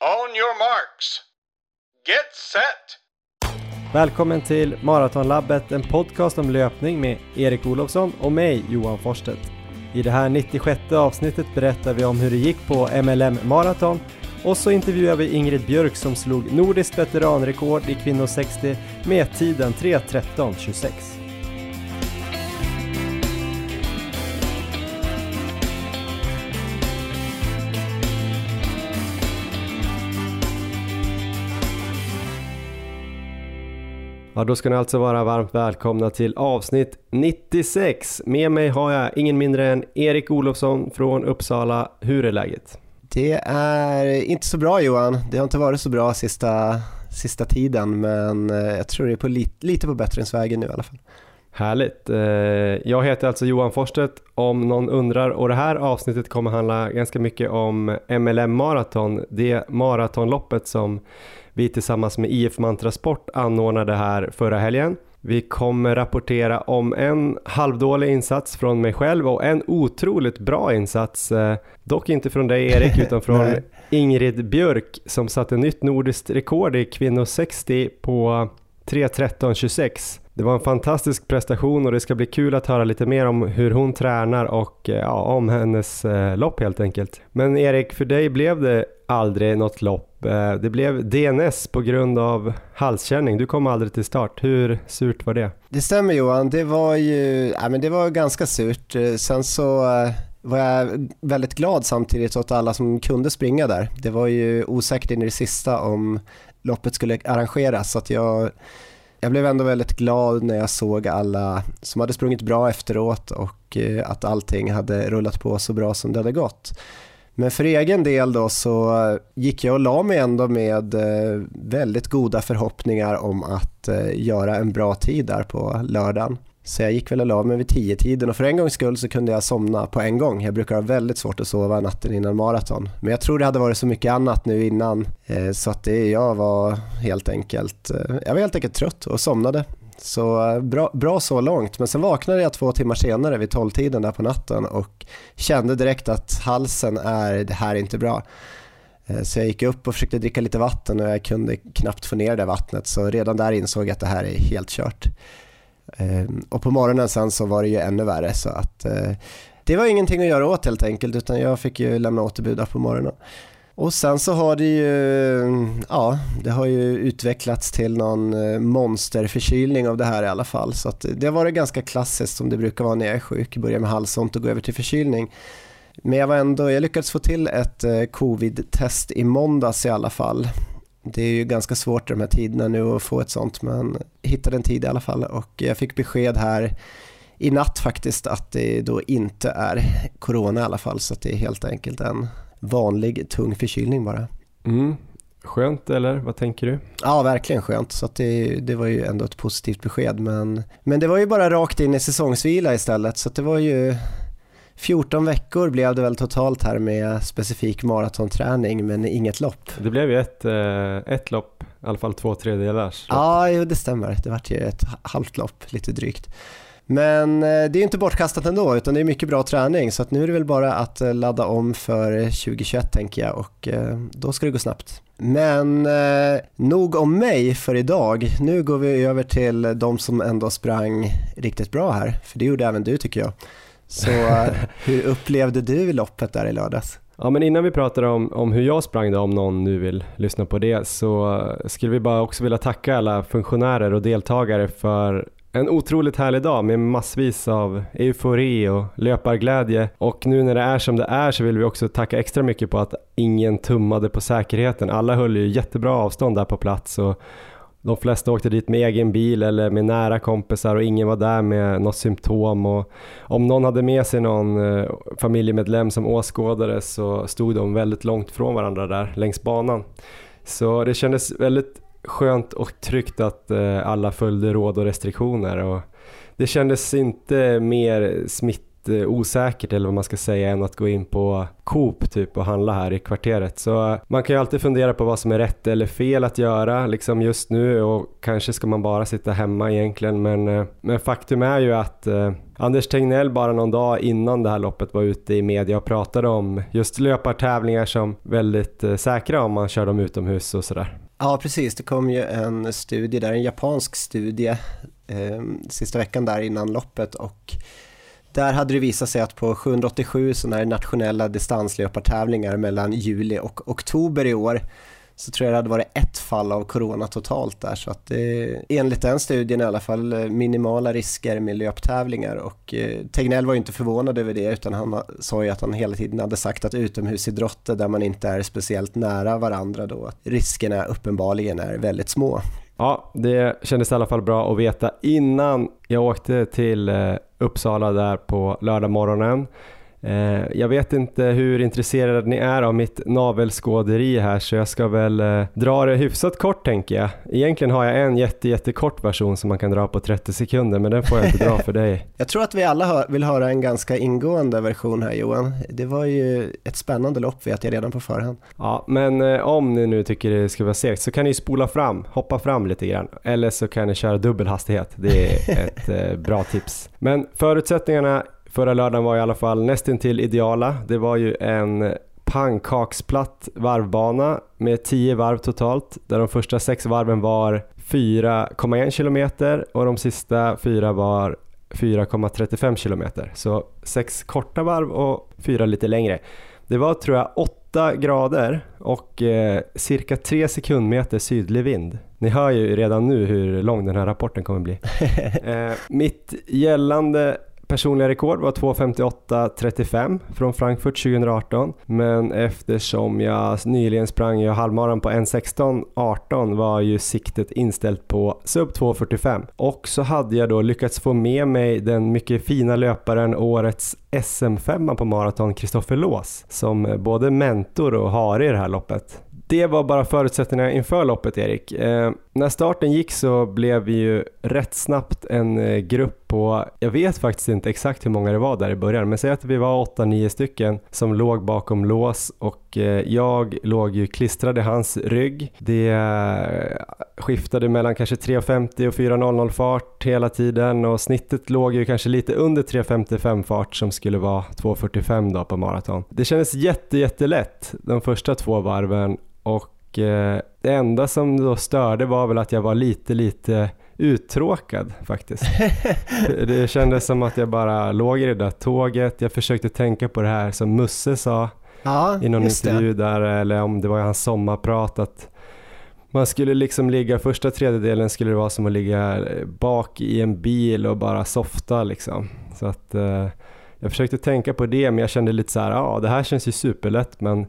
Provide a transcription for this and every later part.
On your marks. Get set! Välkommen till Maratonlabbet, en podcast om löpning med Erik Olofsson och mig, Johan Forstedt. I det här 96 avsnittet berättar vi om hur det gick på MLM Marathon och så intervjuar vi Ingrid Björk som slog nordiskt veteranrekord i kvinnor 60 med tiden 3.13.26. Ja, då ska ni alltså vara varmt välkomna till avsnitt 96. Med mig har jag ingen mindre än Erik Olofsson från Uppsala. Hur är läget? Det är inte så bra Johan. Det har inte varit så bra sista, sista tiden men eh, jag tror det är på lite, lite på bättringsvägen nu i alla fall. Härligt. Eh, jag heter alltså Johan Forstedt om någon undrar och det här avsnittet kommer handla ganska mycket om MLM Marathon, det maratonloppet som vi tillsammans med IF Mantra Sport anordnade här förra helgen. Vi kommer rapportera om en halvdålig insats från mig själv och en otroligt bra insats, eh, dock inte från dig Erik utan från Ingrid Björk som satte nytt nordiskt rekord i kvinnor 60 på 3.13.26. Det var en fantastisk prestation och det ska bli kul att höra lite mer om hur hon tränar och ja, om hennes eh, lopp helt enkelt. Men Erik, för dig blev det aldrig något lopp lopp. Eh, det blev DNS på grund av halskänning. Du kom aldrig till start. Hur surt var det? Det stämmer Johan, det var ju ja, men det var ganska surt. Eh, sen så eh, var jag väldigt glad samtidigt åt alla som kunde springa där. Det var ju osäkert in i det sista om loppet skulle arrangeras så att jag jag blev ändå väldigt glad när jag såg alla som hade sprungit bra efteråt och att allting hade rullat på så bra som det hade gått. Men för egen del då så gick jag och la mig ändå med eh, väldigt goda förhoppningar om att eh, göra en bra tid där på lördagen. Så jag gick väl och la mig vid tio tiden och för en gångs skull så kunde jag somna på en gång. Jag brukar ha väldigt svårt att sova natten innan maraton. Men jag tror det hade varit så mycket annat nu innan eh, så att det jag var helt enkelt, jag var helt enkelt trött och somnade. Så eh, bra, bra så långt, men sen vaknade jag två timmar senare vid tolvtiden där på natten och kände direkt att halsen är, det här är inte bra. Eh, så jag gick upp och försökte dricka lite vatten och jag kunde knappt få ner det vattnet så redan där insåg jag att det här är helt kört. Eh, och på morgonen sen så var det ju ännu värre så att det var ingenting att göra åt helt enkelt utan jag fick ju lämna återbud på morgonen. Och sen så har det ju, ja, det har ju utvecklats till någon eh, monsterförkylning av det här i alla fall. Så att det har varit ganska klassiskt som det brukar vara när jag är sjuk, börja med halsont och gå över till förkylning. Men jag var ändå, jag lyckades få till ett eh, covid-test i måndags i alla fall det är ju ganska svårt i de här tiderna nu att få ett sånt men jag hittade en tid i alla fall och jag fick besked här i natt faktiskt att det då inte är corona i alla fall så att det är helt enkelt en vanlig tung förkylning bara. Mm. Skönt eller vad tänker du? Ja, verkligen skönt. Så det, det var ju ändå ett positivt besked. Men, men det var ju bara rakt in i säsongsvila istället. Så det var ju 14 veckor blev det väl totalt här med specifik maratonträning men inget lopp. Det blev ju ett, eh, ett lopp, i alla fall två tredjedelars. Ja, jo, det stämmer. Det vart ju ett halvt lopp, lite drygt. Men eh, det är inte bortkastat ändå utan det är mycket bra träning så att nu är det väl bara att eh, ladda om för 2021 tänker jag och då ska det gå snabbt. Men eh, nog om mig för idag. Nu går vi över till de som ändå sprang riktigt bra här, för det gjorde även du tycker jag. Så hur upplevde du loppet där i lördags? Ja, men innan vi pratar om, om hur jag sprang då, om någon nu vill lyssna på det, så skulle vi bara också vilja tacka alla funktionärer och deltagare för en otroligt härlig dag med massvis av eufori och löparglädje. Och nu när det är som det är så vill vi också tacka extra mycket på att ingen tummade på säkerheten. Alla höll ju jättebra avstånd där på plats och de flesta åkte dit med egen bil eller med nära kompisar och ingen var där med något symptom. Och om någon hade med sig någon eh, familjemedlem som åskådare så stod de väldigt långt från varandra där längs banan. Så det kändes väldigt skönt och tryggt att eh, alla följde råd och restriktioner. Och det kändes inte mer smittosäkert eh, eller vad man ska säga än att gå in på Coop typ och handla här i kvarteret. Så eh, man kan ju alltid fundera på vad som är rätt eller fel att göra liksom just nu och kanske ska man bara sitta hemma egentligen men, men faktum är ju att, Anders Tegnell bara någon dag innan det här loppet var ute i media och pratade om just löpartävlingar som väldigt säkra om man kör dem utomhus och sådär. Ja, precis. Det kom ju en studie där, en japansk studie eh, sista veckan där innan loppet och där hade det visat sig att på 787 sådana här nationella distanslöpartävlingar mellan juli och oktober i år så tror jag det hade varit ett fall av corona totalt där så att det enligt den studien i alla fall eh, minimala risker med löptävlingar och eh, Tegnell var ju inte förvånad över det utan han sa ju att han hela tiden hade sagt att utomhusidrotter där man inte är speciellt nära varandra då att riskerna uppenbarligen är väldigt små. Ja, det kändes i alla fall bra att veta innan jag åkte till eh, Uppsala där på lördag morgonen. Eh, jag vet inte hur intresserade ni är av mitt navelskåderi här så jag ska väl eh, dra det hyfsat kort tänker jag. Egentligen har jag en jätte, jättekort version som man kan dra på 30 sekunder men den får jag inte dra för dig. Jag tror att vi alla vill höra en ganska ingående version här Johan. Det var ju ett spännande lopp vet jag redan på förhand. Ja, men eh, om ni nu tycker det ska vara segt så kan ni spola fram, hoppa fram lite grann. Eller så kan ni köra dubbel hastighet. Det är ett bra tips. Men förutsättningarna Förra lördagen var i alla fall nästintill ideala. Det var ju en pannkaksplatt varvbana med 10 varv totalt där de första sex varven var 4,1 km och de sista fyra var 4,35 km. Så sex korta varv och fyra lite längre. Det var tror jag 8 grader och eh, cirka 3 sekundmeter sydlig vind. Ni hör ju redan nu hur lång den här rapporten kommer bli. eh, mitt gällande personliga rekord var 2.58.35 från Frankfurt 2018 men eftersom jag nyligen sprang ju halvmaran på 1.16.18 var ju siktet inställt på sub 2.45 och så hade jag då lyckats få med mig den mycket fina löparen årets SM5 på maraton Kristoffer Lås som både mentor och har i det här loppet. Det var bara förutsättningarna inför loppet Erik. Eh, när starten gick så blev vi ju rätt snabbt en eh, grupp på, jag vet faktiskt inte exakt hur många det var där i början, men säg att vi var 8-9 stycken som låg bakom lås och eh, jag låg ju klistrad i hans rygg. Det eh, skiftade mellan kanske 3.50 och 4.00 fart hela tiden och snittet låg ju kanske lite under 3.55 fart som skulle vara 2.45 då på maraton. Det kändes jätte, jättelätt de första två varven och det enda som då störde var väl att jag var lite, lite uttråkad faktiskt. det kändes som att jag bara låg i det där tåget. Jag försökte tänka på det här som Musse sa ja, i någon intervju det. där, eller om det var hans sommarprat, att man skulle liksom ligga, första tredjedelen skulle det vara som att ligga bak i en bil och bara softa liksom. Så att eh, jag försökte tänka på det, men jag kände lite så här, ja det här känns ju superlätt, men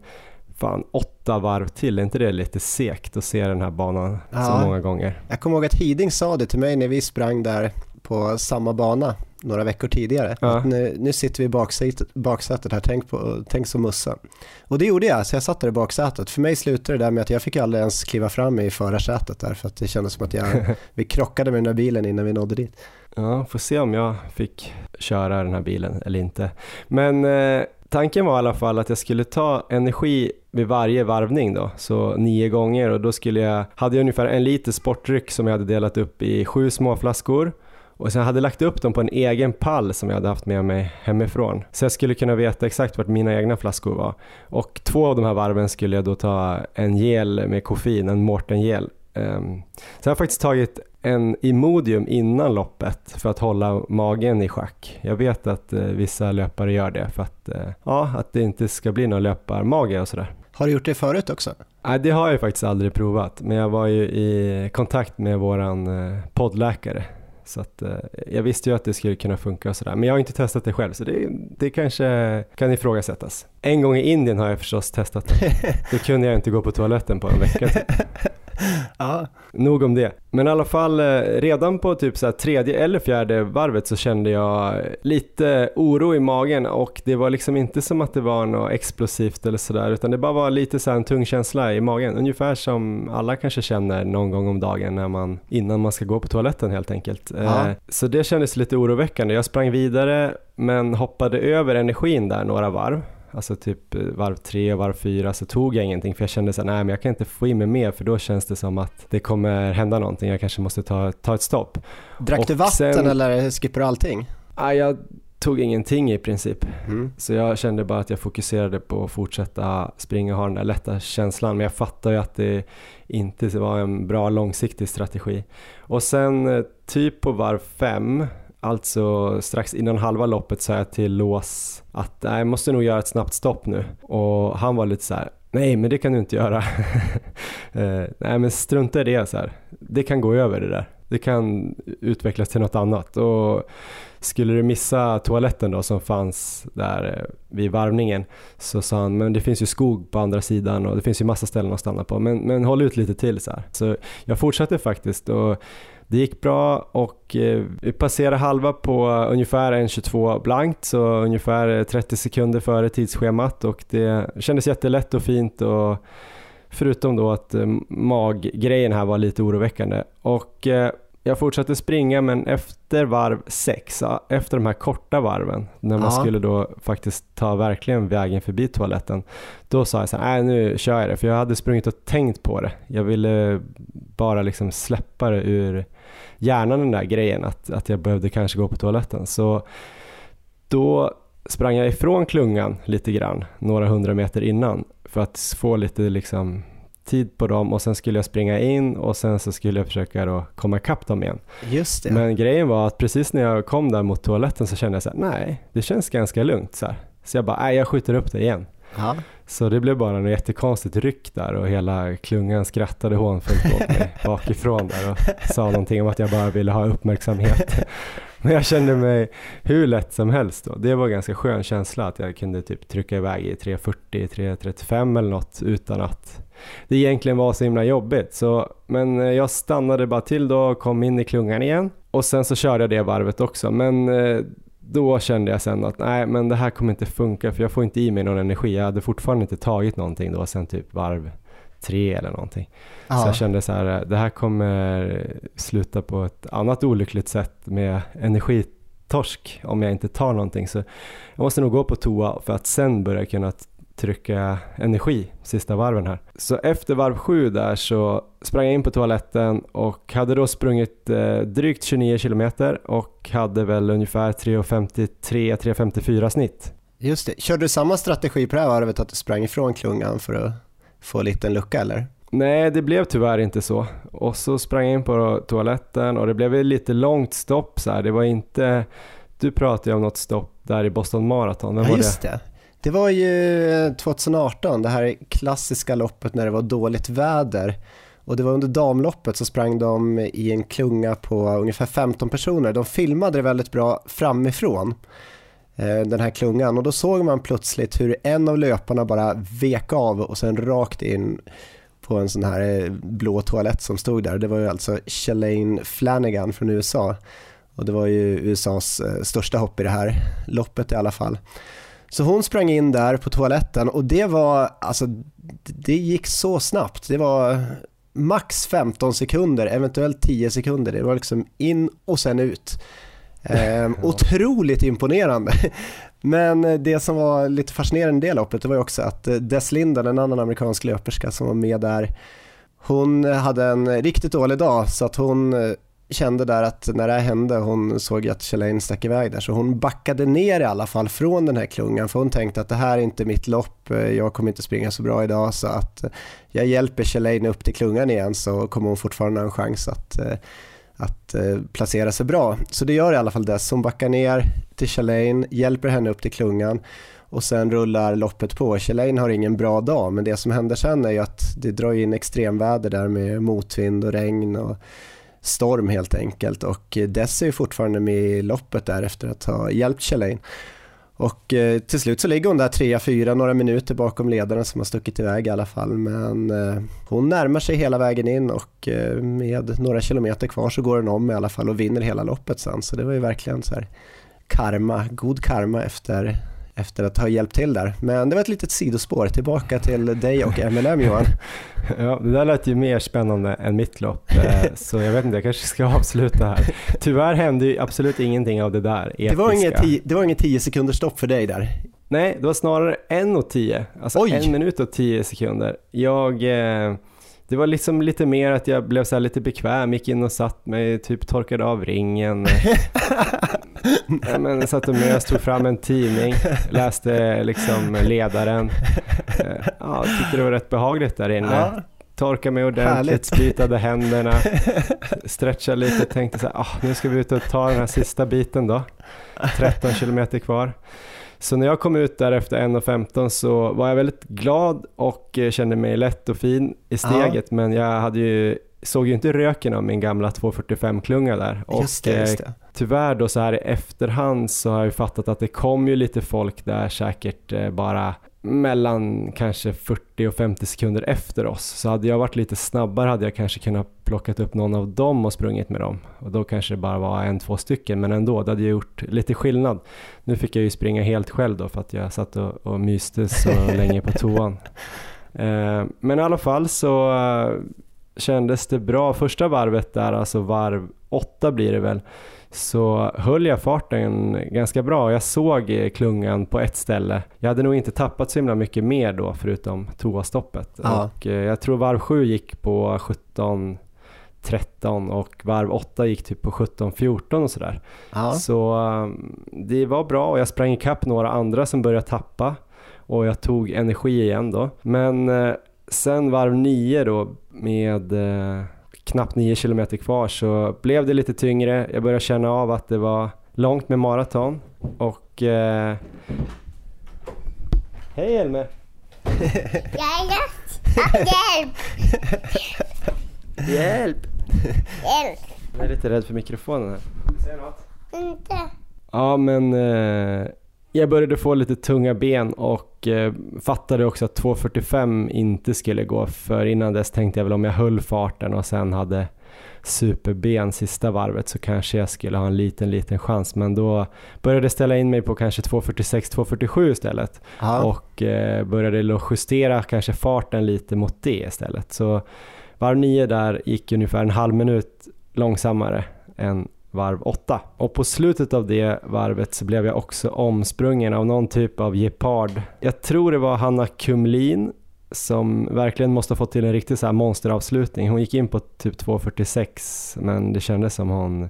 fan åtta varv till, är inte det lite sekt att se den här banan ja. så många gånger? Jag kommer ihåg att Hiding sa det till mig när vi sprang där på samma bana några veckor tidigare. Ja. Nu, nu, sitter vi i baksätet, baksätet här, tänk, på, tänk som Mussa. Och det gjorde jag, så jag satt där i baksätet. För mig slutade det där med att jag fick aldrig ens kliva fram i förarsätet där för att det kändes som att jag, vi krockade med den där bilen innan vi nådde dit. Ja, får se om jag fick köra den här bilen eller inte. Men eh, tanken var i alla fall att jag skulle ta energi vid varje varvning då, så nio gånger och då skulle jag, hade jag ungefär en liter sportdryck som jag hade delat upp i sju små flaskor och sen hade jag lagt upp dem på en egen pall som jag hade haft med mig hemifrån. Så jag skulle kunna veta exakt vart mina egna flaskor var. Och två av de här varven skulle jag då ta en gel med koffein, en Mårten-gel. Um, ehm, så jag har faktiskt tagit en Imodium innan loppet för att hålla magen i schack. Jag vet att uh, vissa löpare gör det för att, uh, ja, att det inte ska bli någon löparmage och sådär. Har du gjort det förut också? Nej, det har jag faktiskt aldrig provat, men jag var ju i kontakt med våran uh, poddläkare så att, eh, jag visste ju att det skulle kunna funka och sådär, men jag har inte testat det själv så det, det kanske kan ifrågasättas. En gång i Indien har jag förstås testat det. Då kunde jag inte gå på toaletten på en vecka. Typ. ja. Nog om det. Men i alla fall eh, redan på typ så tredje eller fjärde varvet så kände jag lite oro i magen och det var liksom inte som att det var något explosivt eller sådär utan det bara var lite så en tung känsla i magen. Ungefär som alla kanske känner någon gång om dagen när man, innan man ska gå på toaletten helt enkelt. Ja. Eh, så det kändes lite oroväckande. Jag sprang vidare men hoppade över energin där några varv alltså typ eh, varv tre, varv fyra så tog jag ingenting för jag kände så nej men jag kan inte få in mig mer för då känns det som att det kommer hända någonting, jag kanske måste ta, ta ett stopp. Drack och du vatten sen, eller skippar du allting? Ah, jag tog ingenting i princip. Mm. Så jag kände bara att jag fokuserade på att fortsätta springa och ha den där lätta känslan. Men jag fattar ju att det inte var en bra långsiktig strategi. Och sen eh, typ på varv fem, alltså strax innan halva loppet sa jag till Lås att jag måste nog göra ett snabbt stopp nu. Och han var lite så här, nej men det kan du inte göra. eh, nej men strunta i det så här. Det kan gå över det där. Det kan utvecklas till något annat. Och skulle du missa toaletten då som fanns där eh, vid varvningen så sa han, men det finns ju skog på andra sidan och det finns ju massa ställen att stanna på, men, men håll ut lite till så här. Så jag fortsatte faktiskt och det gick bra och eh, vi passerade halva på ungefär 1.22 blankt, så ungefär eh, 30 sekunder före tidsschemat och det kändes jättelätt och fint och förutom då att eh, maggrejen här var lite oroväckande. Och jag fortsatte springa men efter varv 6, efter de här korta varven, när man ja. skulle då faktiskt ta verkligen vägen förbi toaletten, då sa jag så här, nu kör jag det, för jag hade sprungit och tänkt på det. Jag ville bara liksom släppa det ur hjärnan den där grejen, att, att jag behövde kanske gå på toaletten. Så då sprang jag ifrån klungan lite grann, några hundra meter innan, för att få lite liksom tid på dem och sen skulle jag springa in och sen så skulle jag försöka då komma ikapp dem igen. Just det. Men grejen var att precis när jag kom där mot toaletten så kände jag så här, nej, det känns ganska lugnt så här. Så jag bara, nej jag skjuter upp det igen. Aha. Så det blev bara något jättekonstigt ryck där och hela klungan skrattade hånfullt åt mig bakifrån där och sa någonting om att jag bara ville ha uppmärksamhet. Men jag kände mig hur lätt som helst då. Det var en ganska skön känsla att jag kunde typ trycka iväg i 3.40, 3.35 eller något utan att det egentligen var så himla jobbigt. Så, men eh, jag stannade bara till då och kom in i klungan igen. Och sen så körde jag det varvet också. Men eh, då kände jag sen att nej men det här kommer inte funka för jag får inte i mig någon energi. Jag hade fortfarande inte tagit någonting då sen typ varv tre eller någonting. Ja. Så jag kände så här, det här kommer sluta på ett annat olyckligt sätt med energitorsk om jag inte tar någonting. Så jag måste nog gå på toa för att sen börja kunna trycka energi sista varven här. Så efter varv sju där så sprang jag in på toaletten och hade då sprungit eh, drygt 29 kilometer och hade väl ungefär 3.53-3.54 snitt. Just det. Körde du samma strategi på det här varvet att du sprang ifrån klungan för att få en liten lucka eller? Nej, det blev tyvärr inte så. Och så sprang jag in på toaletten och det blev lite långt stopp så här. Det var inte... Du pratade ju om något stopp där i Boston Marathon. ja, just det? det? Det var ju eh, 2018, det här klassiska loppet när det var dåligt väder. Och det var under damloppet så sprang de i en klunga på ungefär 15 personer. De filmade det väldigt bra framifrån, eh, den här klungan. Och då såg man plötsligt hur en av löparna bara vek av och sen rakt in på en sån här eh, blå toalett som stod där. Det var ju alltså Shalane Flanagan från USA. Och det var ju USAs största hopp i det här loppet i alla fall. Så hon sprang in där på toaletten och det var, alltså det gick så snabbt. Det var max 15 sekunder, eventuellt 10 sekunder. Det var liksom in och sen ut. Ehm, otroligt imponerande. Men det som var lite fascinerande i det loppet det var ju också att Des Linden, en annan amerikansk löperska som var med där, hon hade en riktigt dålig dag så att hon kände där att när det här hände, hon såg att Shalane stack iväg där, så hon backade ner i alla fall från den här klungan, för hon tänkte att det här är inte mitt lopp, eh, jag kommer inte springa så bra idag, så att eh, jag hjälper Shalane upp till klungan igen så kommer hon fortfarande ha en chans att, eh, att placera sig bra. Så det gör i alla fall det, så hon backar ner till Shalane, hjälper henne upp till klungan och sen rullar loppet på. Shalane har ingen bra dag, men det som händer sen är ju att det drar in extremväder där med motvind och regn och storm helt enkelt och eh, Dess är fortfarande med i loppet där efter att ha hjälpt Chalain Och eh, till slut så ligger hon där 3-4 några minuter bakom ledaren som har stuckit iväg i alla fall. Men eh, hon närmar sig hela vägen in och eh, med några kilometer kvar så går hon om i alla fall och vinner hela loppet sen. Så det var ju verkligen så här karma, god karma efter efter att ha hjälpt till där. Men det var ett litet sidospår tillbaka till dig och MLM Johan. Ja, det där lät ju mer spännande än mitt lopp, eh, så jag vet inte, jag kanske ska avsluta här. Tyvärr hände ju absolut ingenting av det där episka. Det var inget 10, det var inget 10 sekunders stopp för dig där? Nej, det var snarare en och tio, alltså Oj. en minut och tio sekunder. Jag, eh, det var liksom lite mer att jag blev så lite bekväm, gick in och satt mig, typ torkade av ringen. Ja, men jag satt och mös, tog fram en tidning, läste liksom ledaren. Eh, Ja, tyckte det var rätt behagligt där inne. Ja, Torkade mig ordentligt, Härligt. spritade händerna, stretchade lite, tänkte så här, ah, nu ska vi ut och ta den här sista biten då. 13 kilometer kvar. Så när jag kom ut där efter 1.15 så var jag väldigt glad och eh, kände mig lätt och fin i steget men jag hade ju, såg ju inte röken av min gamla 245-klunga där. Och just det. Just eh, det. tyvärr då så här i efterhand så har jag ju fattat att det kom ju lite folk där säkert eh, bara mellan kanske 40 och 50 sekunder efter oss. Så hade jag varit lite snabbare hade jag kanske kunnat plockat upp någon av dem och sprungit med dem. Och då kanske det bara var en, två stycken, men ändå, det hade ju gjort lite skillnad. Nu fick jag ju springa helt själv då för att jag satt och, och myste så länge på toan. Eh, men i alla fall så kändes det bra. Första varvet där, alltså varv åtta blir det väl, så höll jag farten ganska bra. Jag såg eh, klungan på ett ställe. Jag hade nog inte tappat så himla mycket mer då förutom toastoppet. Ja. Och eh, jag tror varv 7 gick på 17 13 och varv 8 gick typ på 17 14 och sådär. Ja. Så um, det var bra och jag sprang ikapp några andra som började tappa och jag tog energi igen då. Men eh, sen varv 9 då med eh, knappt 9 kilometer kvar så blev det lite tyngre. Jag började känna av att det var långt med maraton och eh, Hej Elmer! Hjälp! Hjälp! Hjälp! Jag är lite rädd för mikrofonen här. Säg något. Inte. Ja, men eh, jag började få lite tunga ben och eh, fattade också att 2.45 inte skulle gå. För innan dess tänkte jag väl om jag höll farten och sen hade superben sista varvet så kanske jag skulle ha en liten, liten chans. Men då började jag ställa in mig på kanske 2.46, 2.47 istället Ja. och eh, började justera kanske farten lite mot det istället. Så varv 9 där gick ungefär en halv minut långsammare än varv 8. Och på slutet av det varvet så blev jag också omsprungen av någon typ av gepard. Jag tror det var Hanna Kumlin som verkligen måste ha fått till en riktig så här monsteravslutning. Hon gick in på typ 2.46 men det kändes som hon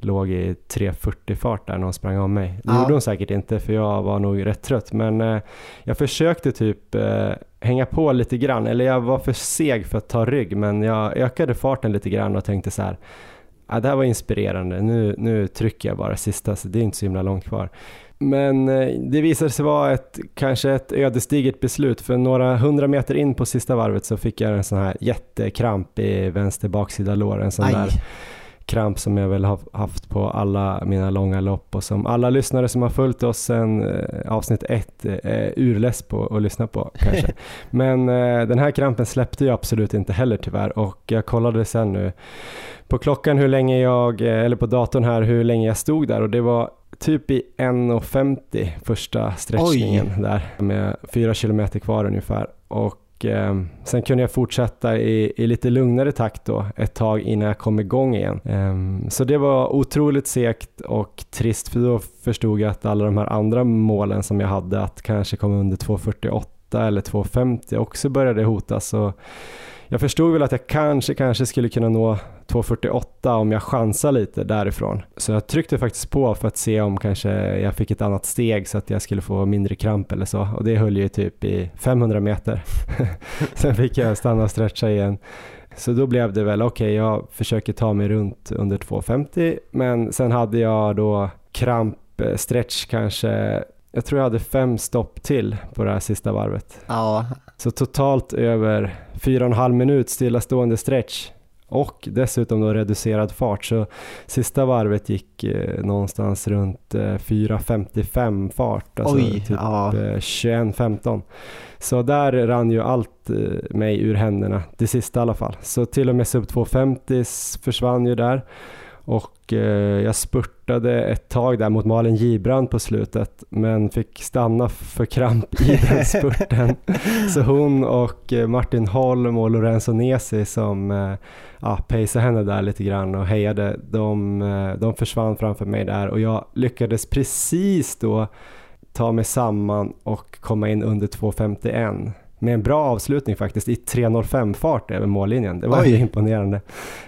låg i 3.40 fart där när hon sprang om mig. Det Ja. gjorde hon säkert inte för jag var nog rätt trött men eh, jag försökte typ eh, hänga på lite grann eller jag var för seg för att ta rygg men jag ökade farten lite grann och tänkte så här Ja, det här var inspirerande. Nu, nu trycker jag bara sista, så det är inte så himla långt kvar. Men eh, det visade sig vara ett, kanske ett ödesdigert beslut för några hundra meter in på sista varvet så fick jag en sån här jättekramp i vänster baksida lår. En sån Aj. där kramp som jag väl har haft på alla mina långa lopp och som alla lyssnare som har följt oss sen eh, avsnitt ett eh, är urless på att lyssna på kanske. Men eh, den här krampen släppte jag absolut inte heller tyvärr och jag kollade sen nu på klockan hur länge jag, eller på datorn här, hur länge jag stod där och det var typ i 1.50 första stretchningen där med fyra kilometer kvar ungefär. Och eh, sen kunde jag fortsätta i, i lite lugnare takt då ett tag innan jag kom igång igen. Eh, så det var otroligt segt och trist för då förstod jag att alla de här andra målen som jag hade att kanske komma under 2.48 eller 2.50 också började hotas. Och jag förstod väl att jag kanske, kanske skulle kunna nå 2.48 om jag chansar lite därifrån. Så jag tryckte faktiskt på för att se om kanske jag fick ett annat steg så att jag skulle få mindre kramp eller så. Och det höll ju typ i 500 meter. Sen fick jag stanna och stretcha igen. Så då blev det väl, okej jag försöker ta mig runt under 2.50 men sen hade jag då kramp, eh, stretch kanske, jag tror jag hade fem stopp till på det här sista varvet. Ja, Så totalt över 4,5 minut stillastående stretch och dessutom då reducerad fart. Så sista varvet gick eh, någonstans runt eh, 4.55 fart, alltså Oj, typ ja. eh, 21.15. Så där rann ju allt eh, mig ur händerna, det sista i alla fall. Så till och med sub 2.50 s- försvann ju där. Och eh, jag spurtade ett tag där mot Malin Gibrand på slutet men fick stanna för kramp i den spurten. Så hon och eh, Martin Holm och Lorenzo Nesi som eh, ja, pejsade henne där lite grann och hejade, de, eh, de försvann framför mig där och jag lyckades precis då ta mig samman och komma in under 2.51 med en bra avslutning faktiskt i 3.05 fart över mållinjen. Det var Oj. imponerande.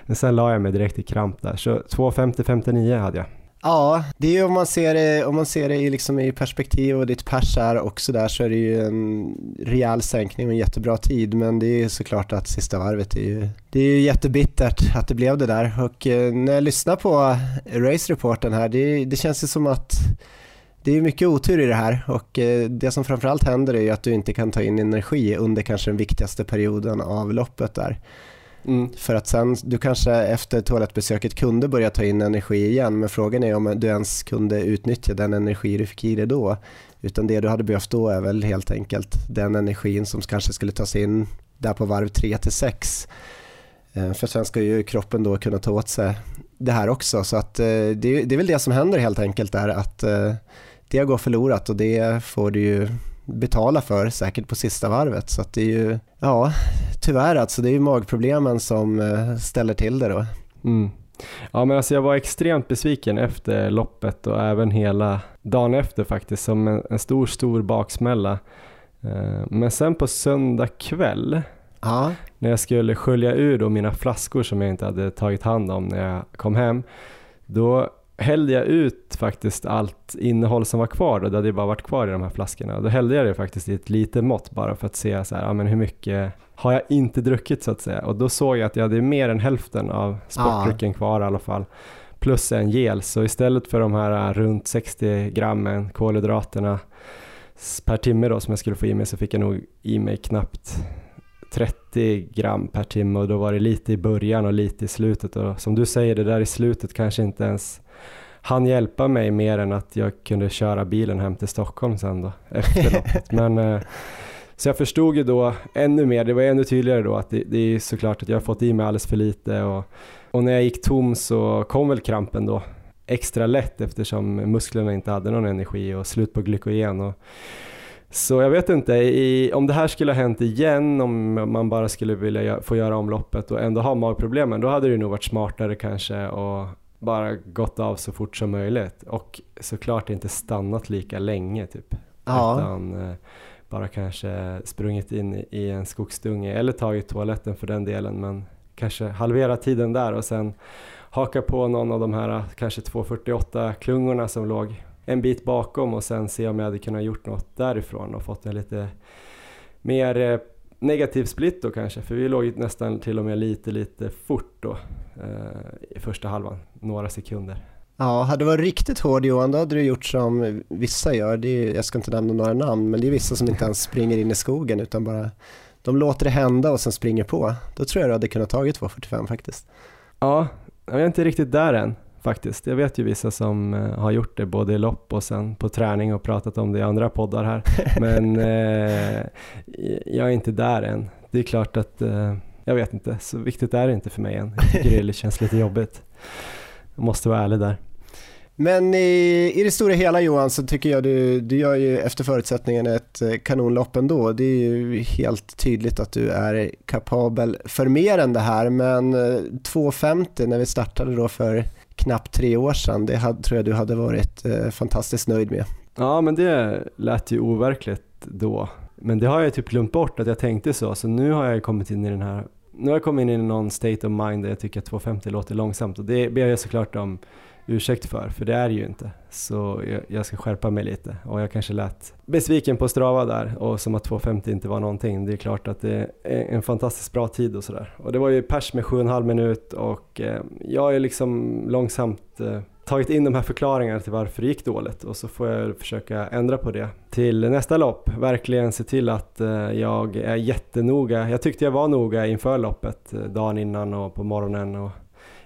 Men sen la jag mig direkt i kramp där, så 2.50-59 hade jag. Ja, det är ju om man ser det, om man ser det i, liksom i perspektiv och ditt pers är också där så är det ju en rejäl sänkning och en jättebra tid men det är ju såklart att sista varvet är ju, det är ju jättebittert att det blev det där och eh, när jag lyssnar på race-reporten här det, det känns ju som att det är mycket otur i det här och eh, det som framförallt händer är att du inte kan ta in energi under kanske den viktigaste perioden av loppet där. Mm. För att sen, du kanske efter toalettbesöket kunde börja ta in energi igen men frågan är om du ens kunde utnyttja den energi du fick i dig då. Utan det du hade behövt då är väl helt enkelt den energin som kanske skulle tas in där på varv 3 till 6. Eh, för sen ska ju kroppen då kunna ta åt sig det här också så att eh, det, är väl det som händer helt enkelt där att det går förlorat och det får du ju betala för säkert på sista varvet. Så att det är ju, ja, tyvärr alltså, det är ju magproblemen som eh, ställer till det då. Mm. Ja men alltså jag var extremt besviken efter loppet och även hela dagen efter faktiskt som en, en stor, stor baksmälla. Eh, men sen på söndag kväll ja. när jag skulle skölja ur då mina flaskor som jag inte hade tagit hand om när jag kom hem, då hällde jag ut faktiskt allt innehåll som var kvar då, det hade ju bara varit kvar i de här flaskorna. Då hällde jag det faktiskt i ett litet mått bara för att se så här, ja, men hur mycket har jag inte druckit så att säga. Och då såg jag att jag hade mer än hälften av sportdrycken ah. kvar i alla fall. Plus en gel, så istället för de här äh, runt 60 grammen kolhydraterna per timme då som jag skulle få i mig så fick jag nog i mig knappt 30 gram per timme och då var det lite i början och lite i slutet och som du säger det där i slutet kanske inte ens han hjälpa mig mer än att jag kunde köra bilen hem till Stockholm sen då efter loppet. Men, eh, så jag förstod ju då ännu mer, det var ännu tydligare då att det, det är såklart att jag har fått i mig alldeles för lite och, och när jag gick tom så kom väl krampen då extra lätt eftersom musklerna inte hade någon energi och slut på glykogen. Och, så jag vet inte, i, om det här skulle ha hänt igen, om man bara skulle vilja få göra omloppet och ändå ha magproblemen, då hade det nog varit smartare kanske och bara gått av så fort som möjligt och såklart inte stannat lika länge typ. Ja. Utan eh, bara kanske sprungit in i en skogsdunge eller tagit toaletten för den delen men kanske halvera tiden där och sen haka på någon av de här kanske 248 klungorna som låg en bit bakom och sen se om jag hade kunnat gjort något därifrån och fått en lite mer eh, negativ split då kanske, för vi låg nästan till och med lite, lite fort då eh, i första halvan, några sekunder. Ja, hade du varit riktigt hård Johan, då hade du gjort som vissa gör. Det är, jag ska inte nämna några namn, men det är vissa som inte ens springer in i skogen utan bara de låter det hända och sen springer på. Då tror jag du hade kunnat tagit 2.45 faktiskt. Ja, jag är inte riktigt där än faktiskt. Jag vet ju vissa som eh, har gjort det både i lopp och sen på träning och pratat om det i andra poddar här. Men eh, jag är inte där än. Det är klart att, eh, jag vet inte, så viktigt är det inte för mig än. Jag tycker det känns lite jobbigt. Jag måste vara ärlig där. Men i, i det stora hela Johan så tycker jag du, du gör ju efter förutsättningen ett eh, kanonlopp ändå. Det är ju helt tydligt att du är kapabel för mer än det här men 2.50 eh, när vi startade då för knappt tre år sedan, det hade, tror jag du hade varit eh, fantastiskt nöjd med. Ja, men det lät ju overkligt då. Men det har jag typ glömt bort att jag tänkte så, så nu har jag kommit in i den här nu har jag kommit in i någon state of mind där jag tycker att 250 låter långsamt och det ber jag såklart om ursäkt för, för det är det ju inte. Så jag, jag, ska skärpa mig lite och jag kanske lät besviken på Strava där och som att 2.50 inte var någonting. Det är klart att det är en fantastiskt bra tid och sådär. Och det var ju pers med 7,5 minut och eh, jag har ju liksom långsamt eh, tagit in de här förklaringarna till varför det gick dåligt och så får jag försöka ändra på det till nästa lopp. Verkligen se till att eh, jag är jättenoga. Jag tyckte jag var noga inför loppet eh, dagen innan och på morgonen och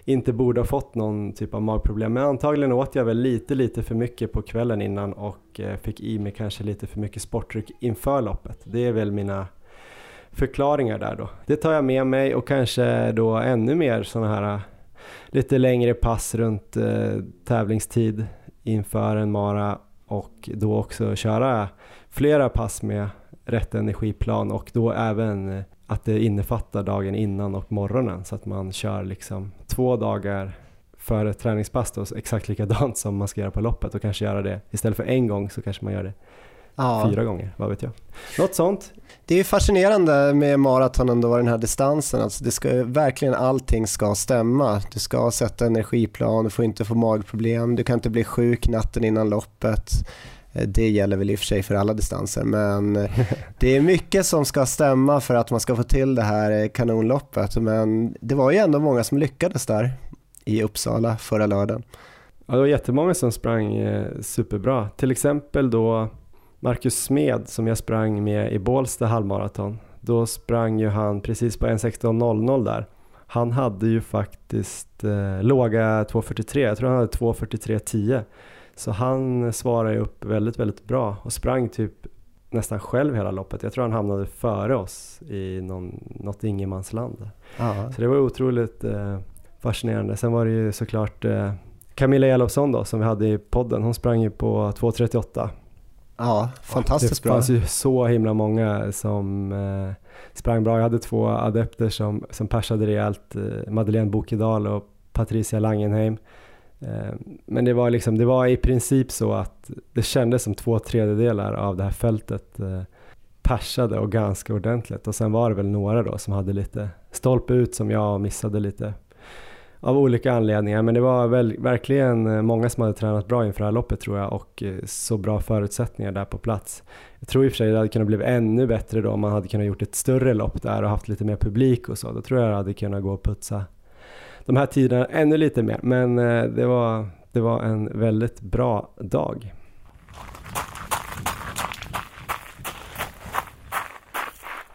inte borde ha fått någon typ av magproblem. Men antagligen åt jag väl lite, lite för mycket på kvällen innan och eh, fick i mig kanske lite för mycket sportdryck inför loppet. Det är väl mina förklaringar där då. Det tar jag med mig och kanske då ännu mer sådana här eh, lite längre pass runt eh, tävlingstid inför en mara och då också köra flera pass med rätt energiplan och då även eh, att det innefattar dagen innan och morgonen så att man kör liksom två dagar före ett träningspass då, exakt likadant som man ska göra på loppet och kanske göra det istället för en gång så kanske man gör det Ja. fyra gånger, vad vet jag. Något sånt. Det är fascinerande med maraton ändå, den här distansen. Alltså det ska, verkligen allting ska stämma. Du ska sätta energiplan, du får inte få magproblem, du kan inte bli sjuk natten innan loppet. Eh, Det gäller väl i och för sig för alla distanser, men eh, det är mycket som ska stämma för att man ska få till det här eh, kanonloppet. Men det var ju ändå många som lyckades där i Uppsala förra lördagen. Ja, det var jättemånga som sprang superbra. Till exempel då Marcus Smed som jag sprang med i Bålsta halvmaraton. Då sprang ju han precis på 1.16.00 där. Han hade ju faktiskt eh, låga 2.43, jag tror han hade 2.43.10. Så han svarade upp väldigt, väldigt bra och sprang typ nästan själv hela loppet. Jag tror han hamnade före oss i någon, något ingenmansland. Så det var otroligt eh, fascinerande. Sen var det ju såklart eh, Camilla Elofsson då som vi hade i podden. Hon sprang ju på 2.38. Ja, fantastiskt det bra. fanns ju så himla många som eh, sprang bra. Jag hade två adepter som, som persade rejält. Eh, Madeleine Bokedal och Patricia Langenheim. Eh, men det var, liksom, det var i princip så att det kändes som två tredjedelar av det här fältet eh, persade och ganska ordentligt. Och sen var det väl några då som hade lite stolpe ut som jag missade lite av olika anledningar. Men det var väl, verkligen eh, många som hade tränat bra inför det här loppet tror jag och så bra förutsättningar där på plats. Jag tror i och för sig det hade kunnat bli ännu bättre då om man hade kunnat gjort ett större lopp där och haft lite mer publik och så. Då tror jag det hade kunnat gå och putsa de här tiderna ännu lite mer. Men eh, det var, det var en väldigt bra dag.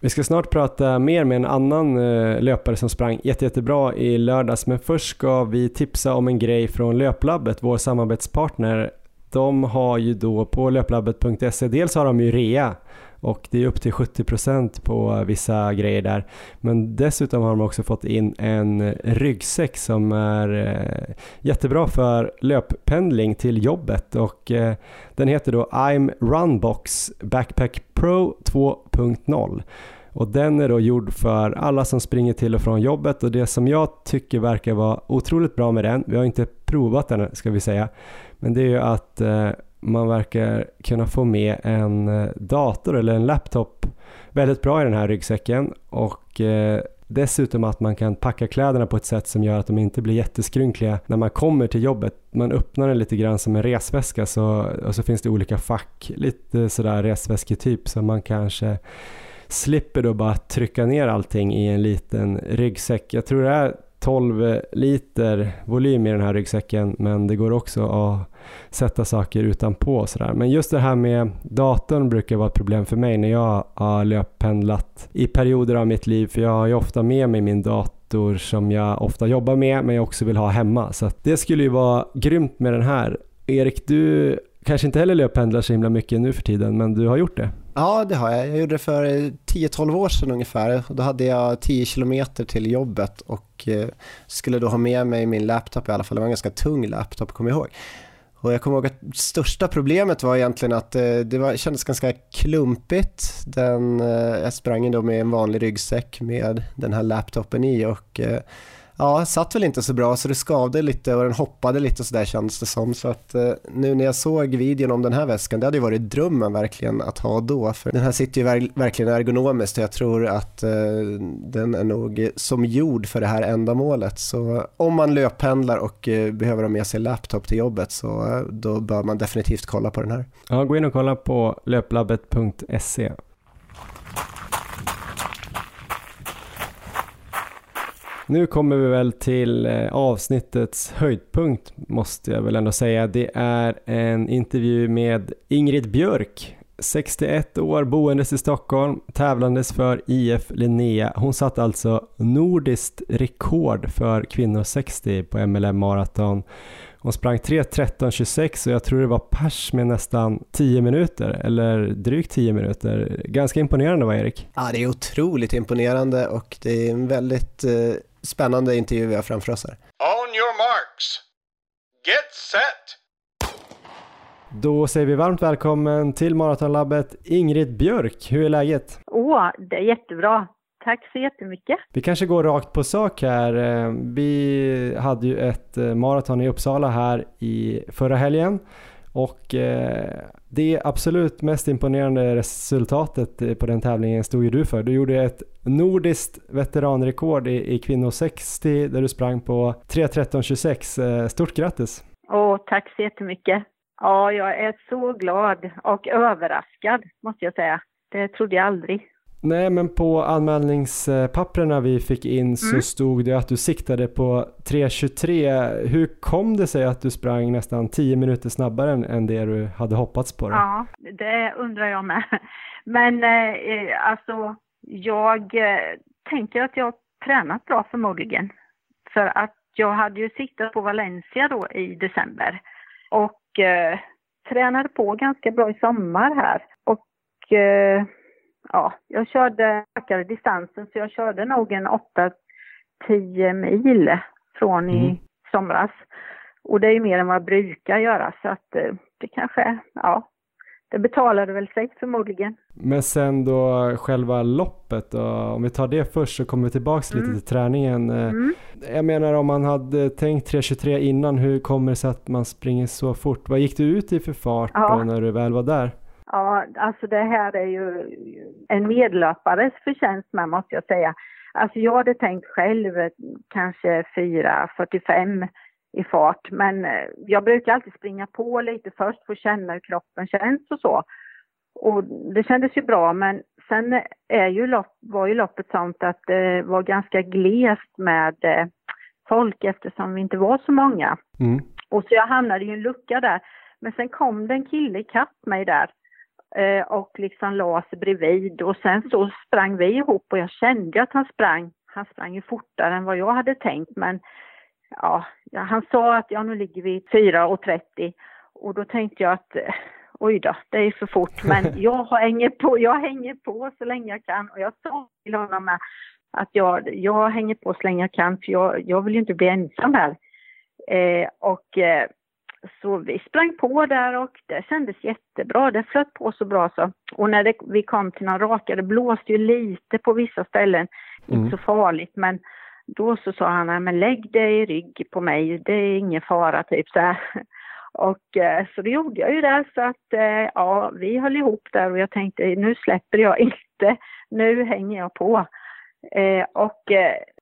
Vi ska snart prata mer med en annan eh, löpare som sprang jätte, jättebra i lördags. Men först ska vi tipsa om en grej från Löplabbet, vår samarbetspartner. De har ju då på löplabbet.se, dels har de ju rea och det är upp till 70% på vissa grejer där. Men dessutom har de också fått in en ryggsäck som är eh, jättebra för löppendling till jobbet. Och eh, den heter då I'm Runbox Backpack Pro 2.0 och den är då gjord för alla som springer till och från jobbet. Och det som jag tycker verkar vara otroligt bra med den, vi har inte provat den ska vi säga, men det är ju att eh, man verkar kunna få med en eh, dator eller en laptop väldigt bra i den här ryggsäcken och eh, dessutom att man kan packa kläderna på ett sätt som gör att de inte blir jätteskrynkliga när man kommer till jobbet. Man öppnar den lite grann som en resväska så, och så finns det olika fack, lite sådär resväsketyp så man kanske slipper då bara trycka ner allting i en liten ryggsäck. Jag tror det är 12 liter volym i den här ryggsäcken men det går också att sätta saker utanpå och sådär. Men just det här med datorn brukar vara ett problem för mig när jag har löppendlat i perioder av mitt liv för jag har ju ofta med mig min dator som jag ofta jobbar med men jag också vill ha hemma. Så att det skulle ju vara grymt med den här. Erik, du kanske inte heller löppendlar så himla mycket nu för tiden men du har gjort det. Ja, det har jag. Jag gjorde det för 10-12 år sedan ungefär. Då hade jag 10 kilometer till jobbet och eh, skulle då ha med mig min laptop i alla fall. Det var en ganska tung laptop, kommer jag ihåg. Och jag kommer ihåg att största problemet var egentligen att eh, det var, kändes ganska klumpigt. Den, eh, jag sprang då med en vanlig ryggsäck med den här laptopen i och eh, ja, satt väl inte så bra så det skavde lite och den hoppade lite och sådär kändes det som. Så att eh, nu när jag såg videon om den här väskan, det hade ju varit drömmen verkligen att ha då. För den här sitter ju ver verkligen ergonomiskt och jag tror att eh, den är nog som gjord för det här ändamålet. Så om man löppendlar och eh, behöver ha med sig laptop till jobbet så eh, då bör man definitivt kolla på den här. Ja, gå in och kolla på löplabbet.se. Nu kommer vi väl till eh, avsnittets höjdpunkt måste jag väl ändå säga. Det är en intervju med Ingrid Björk, 61 år, boendes i Stockholm, tävlandes för IF Linnea. Hon satt alltså nordiskt rekord för kvinnor 60 på MLM Marathon. Hon sprang 3.13.26 och jag tror det var pers med nästan 10 minuter eller drygt 10 minuter. Ganska imponerande va Erik? Ja, det är otroligt imponerande och det är en väldigt eh, spännande intervju vi har framför oss här. On your marks. Get set. Då säger vi varmt välkommen till Maratonlabbet Ingrid Björk. Hur är läget? Åh, det är jättebra. Tack så jättemycket. Vi kanske går rakt på sak här. Vi hade ju ett maraton i Uppsala här i förra helgen och eh, det absolut mest imponerande resultatet eh, på den tävlingen stod ju du för. Du gjorde ett nordiskt veteranrekord i, i kvinnor 60 där du sprang på 3.13.26. Eh, stort grattis! Åh, tack så jättemycket! Ja, jag är så glad och överraskad måste jag säga. Det trodde jag aldrig. Nej, men på anmälningspapperna vi fick in så mm. stod det att du siktade på 3.23. Hur kom det sig att du sprang nästan 10 minuter snabbare än det du hade hoppats på? Då? Ja, det undrar jag med. Men eh, alltså, jag eh, tänker att jag har tränat bra förmodligen. För att jag hade ju siktat på Valencia då i december och eh, tränade på ganska bra i sommar här. Och eh, ja, jag körde, ökade distansen så jag körde nog en 8-10 mil från i mm. somras. Och det är ju mer än vad jag brukar göra så att eh, det kanske, ja, det betalade väl sig förmodligen. Men sen då själva loppet då, om vi tar det först så kommer vi tillbaks mm. lite till träningen. Eh, mm. Jag menar om man hade tänkt 3.23 innan, hur kommer det sig att man springer så fort? Vad gick du ut i för fart ja. när du väl var där? Ja, alltså det här är ju en medlöpares förtjänst med måste jag säga. Alltså jag hade tänkt själv kanske 4.45 i fart, men eh, jag brukar alltid springa på lite först för att känna hur kroppen känns och så. Och det kändes ju bra, men sen är ju lopp, var ju loppet sånt att det var ganska glest med eh, folk eftersom vi inte var så många. Mm. Och så jag hamnade i en lucka där. Men sen kom det en kille ikapp mig där Eh, och liksom la sig bredvid och sen så sprang vi ihop och jag kände att han sprang. Han sprang ju fortare än vad jag hade tänkt men ja, han sa att ja nu ligger vi 4.30 och då tänkte jag att eh, oj då, det är för fort men jag hänger på, jag hänger på så länge jag kan och jag sa till honom med att jag, jag hänger på så länge jag kan för jag, jag vill ju inte bli ensam här. Eh, och eh, så vi sprang på där och det kändes jättebra. Det flöt på så bra så. Och när det, vi kom till någon raka, det blåste ju lite på vissa ställen. Mm. Inte så farligt men då så sa han, men lägg dig i rygg på mig, det är ingen fara typ så här. Och eh, så det gjorde jag ju där så att eh, ja, vi höll ihop där och jag tänkte nu släpper jag inte, nu hänger jag på. Eh, och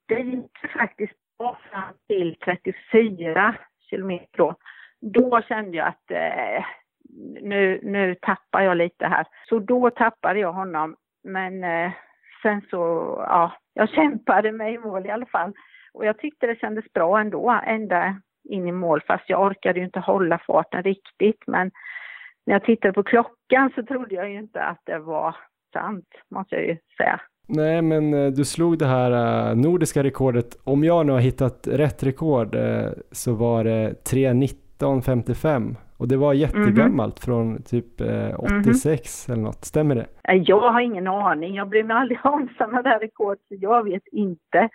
det gick faktiskt fram till 34 kilometer då då kände jag att eh, nu, nu tappar jag lite här. Så då tappade jag honom. Men eh, sen så, ja, jag kämpade mig i mål i alla fall. Och jag tyckte det kändes bra ändå, ända in i mål, fast jag orkade ju inte hålla farten riktigt. Men när jag tittade på klockan så trodde jag ju inte att det var sant, måste jag ju säga. Nej, men eh, du slog det här eh, nordiska rekordet. Om jag nu har hittat rätt rekord eh, så var det 3.90 1955 och det var jättegammalt mm från typ eh, 86 mm eller något, stämmer det? Jag har ingen aning, jag bryr mig aldrig om sådana där rekord så jag vet inte,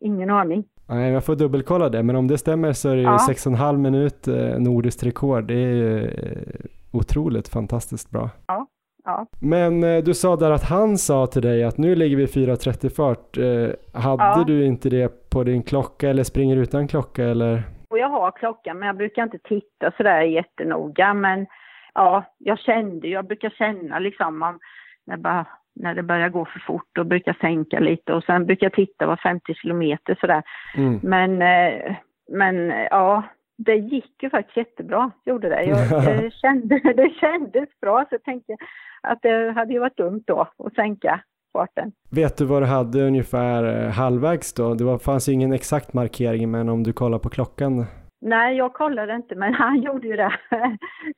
ingen aning. Nej, jag får dubbelkolla det, men om det stämmer så är det ju ja. 6,5 minut eh, nordiskt rekord, det är ju eh, otroligt fantastiskt bra. Ja. Ja. Men eh, du sa där att han sa till dig att nu ligger vi 4.30 fart. Eh, hade ja. du inte det på din klocka eller springer utan klocka eller? Och jag har klockan men jag brukar inte titta sådär jättenoga men ja, jag kände, jag brukar känna liksom om, när, bara, när det börjar gå för fort och brukar sänka lite och sen brukar jag titta var 50 kilometer sådär. Mm. Men, eh, men ja, det gick ju faktiskt jättebra, gjorde det. Jag, jag kände, det kändes bra så jag tänkte att det hade ju varit dumt då att sänka farten. Vet du vad du hade ungefär eh, halvvägs då? Det var, fanns ju ingen exakt markering men om du kollar på klockan? Nej, jag kollade inte men han gjorde ju det.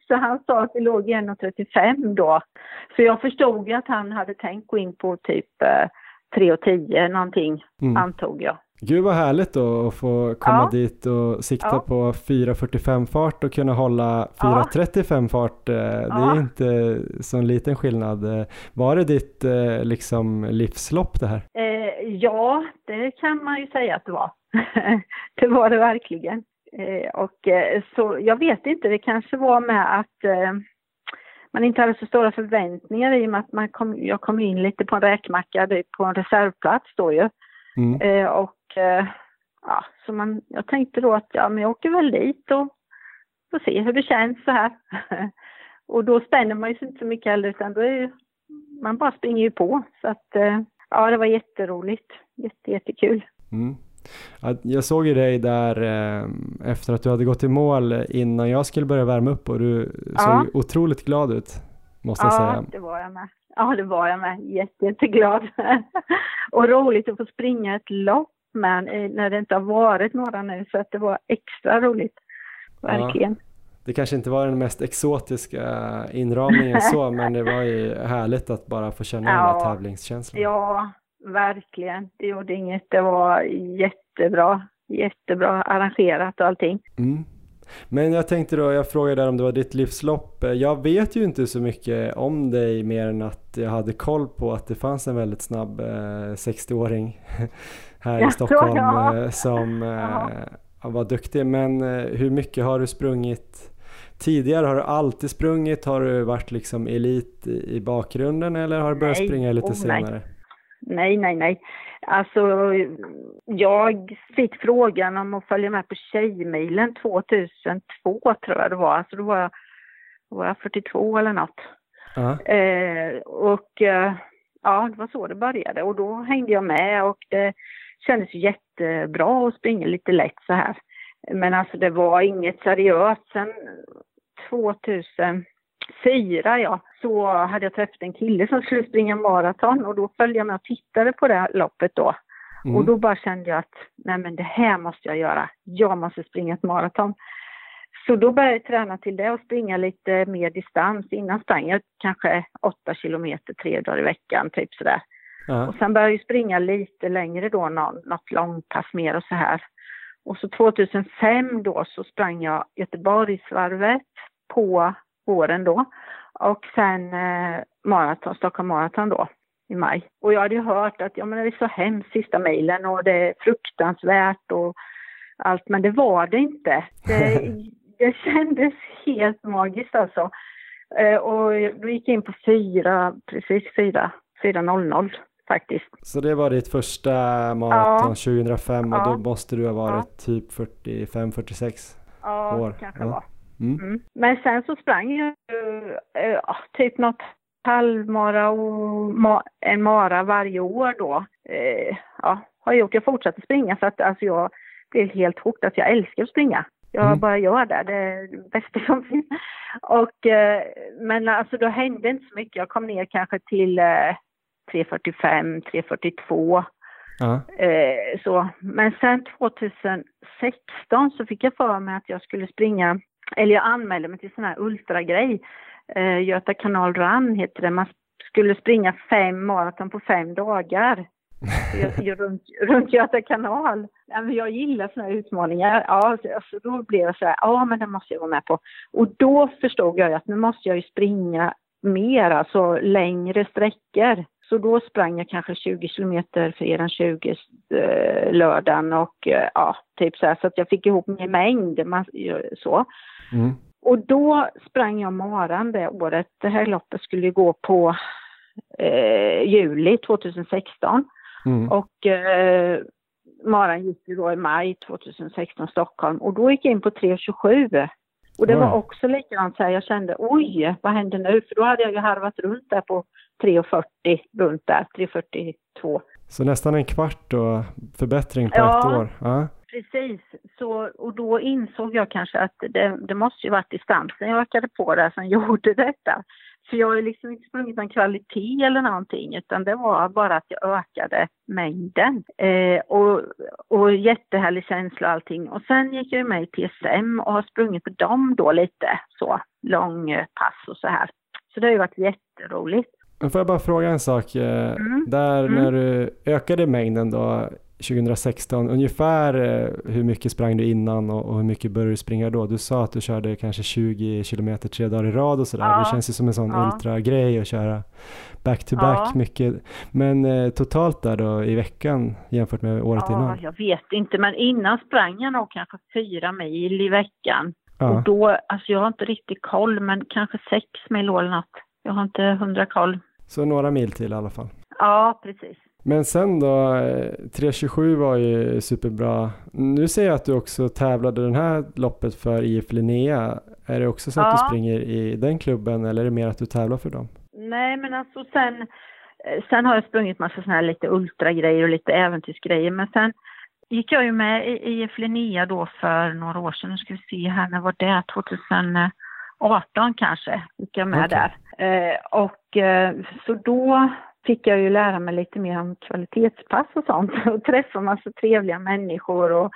Så han sa att det låg i 1.35 då. Så jag förstod ju att han hade tänkt gå in på typ 3.10 eh, någonting, mm. antog jag. Gud vad härligt då att få komma ja. dit och sikta ja. på 4.45 fart och kunna hålla 4.35 fart. Eh, det ja. är inte så en liten skillnad. Eh, var det ditt eh, liksom livslopp det här? Eh, ja, det kan man ju säga att det var. det var det verkligen. Eh, och så jag vet inte, det kanske var med att eh, man inte hade så stora förväntningar i och med att man kom, jag kom in lite på en räkmacka på en reservplats då ju. Mm. och Eh, ja, så man, jag tänkte då att ja, men jag åker väl dit och får se hur det känns så här. och då spänner man ju sig inte så mycket heller utan då är ju, man bara springer ju på. Så att eh, ja, det var jätteroligt. Jätte, jättekul. Mm. Jag såg ju dig där eh, efter att du hade gått i mål innan jag skulle börja värma upp och du ja. såg otroligt glad ut, måste jag ja, säga. Det var jag med. Ja, det var jag med. Jätte, jätteglad. och roligt att få springa ett lopp men när det inte har varit några nu så att det var extra roligt. Verkligen. Ja, det kanske inte var den mest exotiska inramningen så men det var ju härligt att bara få känna ja, den där tävlingskänslan. Ja, verkligen. Det gjorde inget. Det var jättebra. Jättebra arrangerat och allting. Mm. Men jag tänkte då, jag frågade där om det var ditt livslopp. Jag vet ju inte så mycket om dig mer än att jag hade koll på att det fanns en väldigt snabb eh, 60-åring här i Stockholm ja. Eh, som eh, var duktig. Men eh, hur mycket har du sprungit tidigare? Har du alltid sprungit? Har du varit liksom elit i, bakgrunden eller har du börjat nej. springa lite oh, senare? Nej. Nej, nej, nej. Alltså, jag fick frågan om att följa med på Tjejmilen 2002 tror jag det var. Alltså då var jag, var jag 42 eller något. Eh, och eh, ja, det var så det började och då hängde jag med och det kändes jättebra att springa lite lätt så här. Men alltså det var inget seriöst. Sen 2004 ja, så hade jag träffat en kille som skulle springa maraton och då följde jag med och tittade på det här loppet då. Mm. Och då bara kände jag att nej men det här måste jag göra. Jag måste springa ett maraton. Så då började jag träna till det och springa lite mer distans. Innan sprang jag kanske åtta kilometer tre dagar i veckan, typ sådär. Ja. Och sen började jag springa lite längre då, något långpass mer och så här. Och så 2005 då så sprang jag Göteborgsvarvet på våren då. Och sen eh, maraton, Stockholm Marathon då i maj. Och jag hade ju hört att ja, men det är så hemskt sista mejlen och det är fruktansvärt och allt, men det var det inte. Det, det kändes helt magiskt alltså. Eh, och då gick jag in på fyra, precis fyra, 4.00 faktiskt. Så det var ditt första maraton ja. 2005 och ja. då måste du ha varit ja. typ 45-46 ja, år? kanske ja. Mm. Mm. Men sen så sprang jag uh, typ något halvmara och ma en mara varje år då. Uh, ja, har gjort. Jag fortsatte springa för att alltså jag blev helt hooked. Alltså jag älskar att springa. Jag mm. bara gör det, det är det bästa som finns. Och, uh, men alltså då hände inte så mycket. Jag kom ner kanske till 3.45, 3.42. Ja. Eh, så. Men sen 2016 så fick jag för mig att jag skulle springa eller jag anmälde mig till sån här ultragrej. Eh, Göta kanal run heter det. Man skulle springa fem maraton på fem dagar. Runt, runt Göta kanal. Jag gillar såna här utmaningar. Ja, så, då blev jag så här, ja men det måste jag vara med på. Och då förstod jag att nu måste jag ju springa mer, alltså längre sträckor. Så då sprang jag kanske 20 kilometer fredagen 20 eh, lördagen och eh, ja, typ så här så att jag fick ihop min mängd. Man, så. Mm. Och då sprang jag maran det året. Det här loppet skulle ju gå på eh, juli 2016. Mm. Och eh, maran gick ju då i maj 2016 Stockholm och då gick jag in på 3.27. Och det var också likadant så här, jag kände oj, vad händer nu? För då hade jag ju harvat runt där på 3.40, runt där, 3.42. Så nästan en kvart då, förbättring på ja, ett år? Ja, precis. Så, och då insåg jag kanske att det, det måste ju varit distansen jag ökade på där som gjorde detta. För jag har ju liksom inte sprungit någon kvalitet eller någonting utan det var bara att jag ökade mängden. Eh, och, och jättehärlig känsla och allting. Och sen gick jag med i TSM och har sprungit på dem då lite så, långpass och så här. Så det har ju varit jätteroligt. Men får jag bara fråga en sak? Eh, mm. Där mm. när du ökade mängden då 2016, ungefär eh, hur mycket sprang du innan och, hur mycket började du springa då? Du sa att du körde kanske 20 kilometer tre dagar i rad och sådär. Ja. Det känns ju som en sån ja. ultragrej att köra back to back ja. mycket. Men eh, totalt där då i veckan jämfört med året ja, innan? Jag vet inte, men innan sprang jag nog kanske fyra mil i veckan. Och då, alltså jag har inte riktigt koll, men kanske sex mil eller något. Jag har inte hundra koll. Så några mil till i alla fall? Ja, precis. Men sen då, eh, 3.27 var ju superbra. Nu ser jag att du också tävlade det här loppet för IF Linnea. Är det också så att Ja. du springer i den klubben eller är det mer att du tävlar för dem? Nej, men alltså sen, eh, sen har jag sprungit massa sådana här lite ultragrejer och lite äventyrsgrejer. Men sen gick jag ju med i IF Linnea då för några år sedan. Nu ska vi se här, när var det? 2018 kanske gick jag med Okej. där. Eh, och eh, så då fick jag ju lära mig lite mer om kvalitetspass och sånt och träffa massa trevliga människor och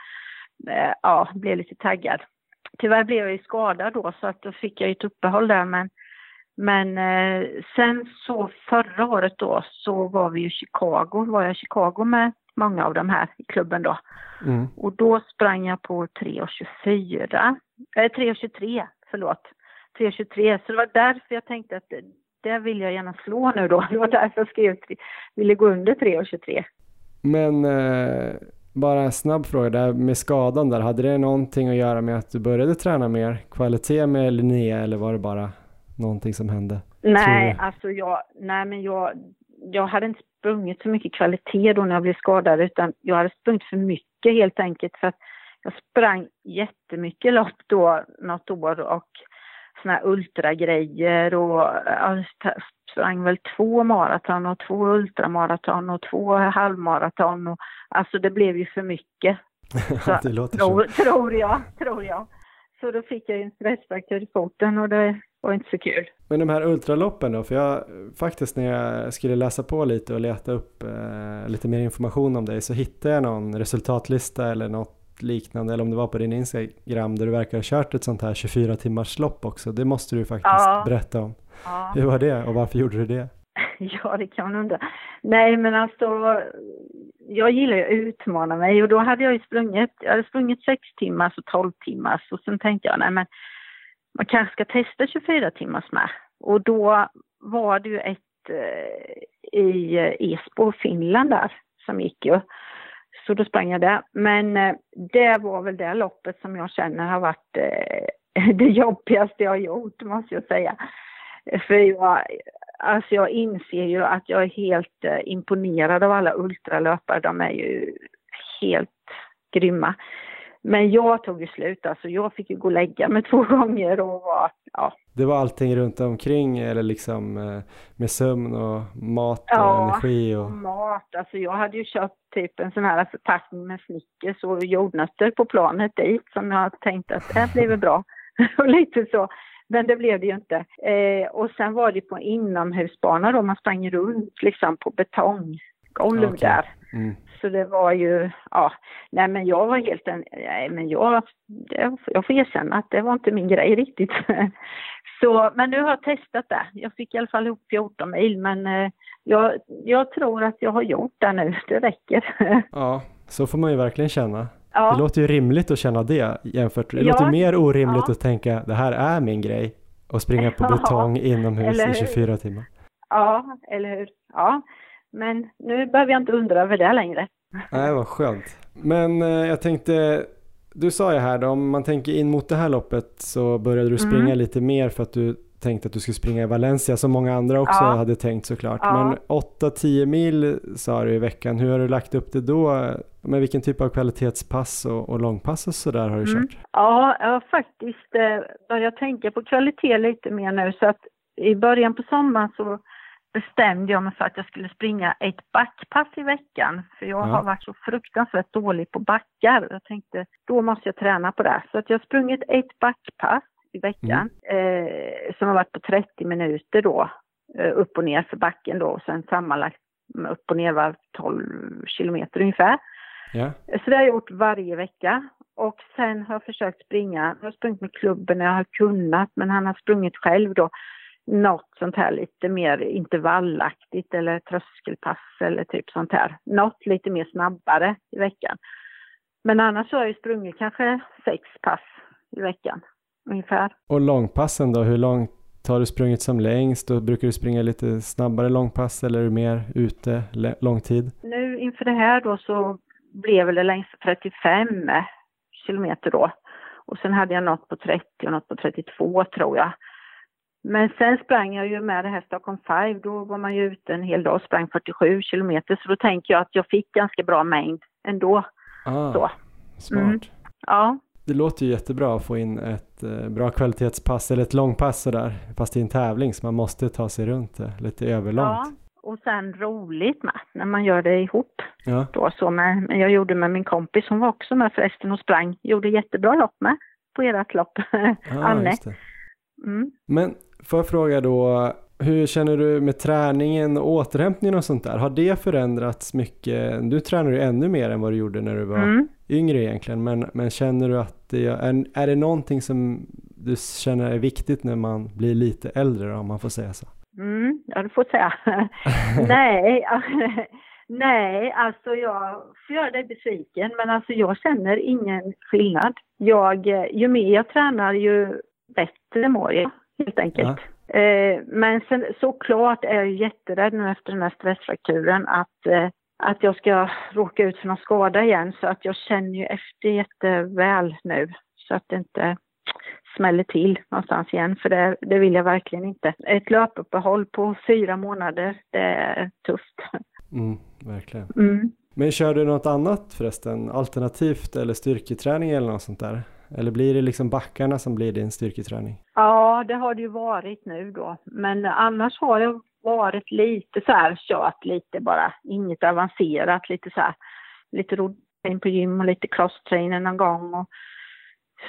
eh, ja, blev lite taggad. Tyvärr blev jag ju skadad då så att då fick jag ju ett uppehåll där men men sen så förra året då så var vi i Chicago, var jag i Chicago med många av de här i klubben då. Mm. Och då sprang jag på 3.24, eh 3.23, förlåt. 3.23, så det var därför jag tänkte att det, vill jag gärna slå nu då. Det var därför jag skrev, ville gå under 3.23. Men eh, bara en snabb fråga där med skadan där. Hade det någonting att göra med att du började träna mer kvalitet med Linnea eller var det bara någonting som hände? Nej, alltså jag, nej men jag, jag hade inte sprungit så mycket kvalitet då när jag blev skadad utan jag hade sprungit för mycket helt enkelt för att jag sprang jättemycket lopp då något år och såna här ultragrejer och jag sprang väl två maraton och två ultramaraton och två halvmaraton och alltså det blev ju för mycket Ja, det låter så. tror, tror jag, tror jag. Så då fick jag en stressfraktur i foten och det var inte så kul. Men de här ultraloppen då, för jag faktiskt när jag skulle läsa på lite och leta upp eh, lite mer information om dig så hittade jag någon resultatlista eller något liknande eller om det var på din Instagram där du verkar ha kört ett sånt här 24 timmars lopp också. Det måste du faktiskt Ja. berätta om. Ja. Hur var det och varför gjorde du det? Ja, det kan man undra. Nej, men alltså, jag gillar ju att utmana mig och då hade jag ju sprungit, jag hade sprungit sex timmars och 12 timmars och sen tänkte jag, nej men man kanske ska testa 24 timmars med. Och då var det ju ett eh, i eh, Esbo, Finland där, som gick ju. Så då sprang jag där. Men eh, det var väl det loppet som jag känner har varit eh, det jobbigaste jag har gjort, måste jag säga. För jag, alltså jag inser ju att jag är helt eh, imponerad av alla ultralöpare. De är ju helt grymma. Men jag tog ju slut, alltså jag fick ju gå och lägga mig två gånger och var, ja, Det var allting runt omkring eller liksom eh, med sömn och mat och Ja. energi och mat. Alltså jag hade ju köpt typ en sån här förpackning med Snickers och jordnötter på planet dit som jag tänkte att det här blir väl bra. och lite så. Men det blev det ju inte. Eh, och sen var det på inomhusbana då, man sprang runt liksom på betonggolv Okej. där. mm. Så det var ju, ja, nej men jag var helt en, nej men jag, det, jag får erkänna att det var inte min grej riktigt. Så, men nu har jag testat det. Jag fick i alla fall ihop 14 mil men eh, jag, jag tror att jag har gjort det nu, det räcker. Ja, så får man ju verkligen känna. Det ja, låter ju rimligt att känna det jämfört. Det Ja, låter mer orimligt ja. att tänka det här är min grej och springa på betong inomhus i hur? 24 timmar. ja, eller hur? Ja, men nu behöver jag inte undra över det längre. Nej, vad skönt. Men eh, jag tänkte, du sa ju här då, om man tänker in mot det här loppet så började du springa Mm. lite mer för att du tänkte att du skulle springa i Valencia som många andra också Ja. hade tänkt såklart. Ja. Men 8-10 mil sa du i veckan, hur har du lagt upp det då? Med vilken typ av kvalitetspass och, och långpass och sådär har du Mm. kört? Ja, jag har faktiskt eh, börjat tänka på kvalitet lite mer nu så att i början på sommaren så bestämde jag mig för att jag skulle springa ett backpass i veckan. För jag Ja. har varit så fruktansvärt dålig på backar. Jag tänkte, då måste jag träna på det. Så att jag har sprungit ett backpass i veckan eh, som har varit på 30 minuter då. Eh, upp och ner för backen då och sen sammanlagt upp och ner var 12 kilometer ungefär. Ja, Så det har jag gjort varje vecka. Och sen har jag försökt springa, jag har sprungit med klubben när jag har kunnat, men han har sprungit själv då. Något sånt här lite mer intervallaktigt eller tröskelpass eller typ sånt här. Något lite mer snabbare i veckan. Men annars så har jag sprungit kanske sex pass i veckan ungefär. och långpassen då, hur långt har du sprungit som längst? Då brukar du springa lite snabbare långpass eller är du mer ute lång tid? Nu inför det här då så blev det längst 35 kilometer då. Och sen hade jag något på 30 och något på 32 tror jag. Men sen sprang jag ju med det här Stockholm 5, då var man ju ute en hel dag och sprang 47 kilometer, så då tänker jag att jag fick ganska bra mängd ändå. Ah, Så. smart. Mm. Ja, Det låter ju jättebra att få in ett eh, bra kvalitetspass eller ett långpass sådär. Fast är en tävling så man måste ta sig runt det lite ja. överlångt. Och sen roligt med, när man gör det ihop. Ja. Då, så med, men jag gjorde med min kompis, hon var också med förresten och sprang, gjorde jättebra lopp med på ert lopp, Ah, Anne. Mm. Men får jag fråga då, hur känner du med träningen och återhämtningen och sånt där? Har det förändrats mycket? Du tränar ju ännu mer än vad du gjorde när du var Mm. yngre egentligen, men, men känner du att det är, är det någonting som du känner är viktigt när man blir lite äldre då, om man får säga så? Mm, ja, du får säga. nej, nej, alltså jag får göra dig besviken, men alltså jag känner ingen skillnad. Jag, ju mer jag tränar, ju bättre mår jag, helt enkelt. Eh, men sen, såklart är jag jätterädd nu efter den här stressfrakturen att, eh, att jag ska råka ut för någon skada igen, så att jag känner ju efter jätteväl nu, så att det inte smäller till någonstans igen, för det, det vill jag verkligen inte. Ett löpuppehåll på fyra månader, det är tufft. Mm, verkligen. Mm. Men kör du något annat förresten? Alternativt eller styrketräning eller något sånt där? Eller blir det liksom backarna som blir din styrketräning? Ja, det har det ju varit nu då, men annars har det varit lite så här kört lite bara, inget avancerat, lite så här, lite roddning på gym och lite crosstrainer någon gång och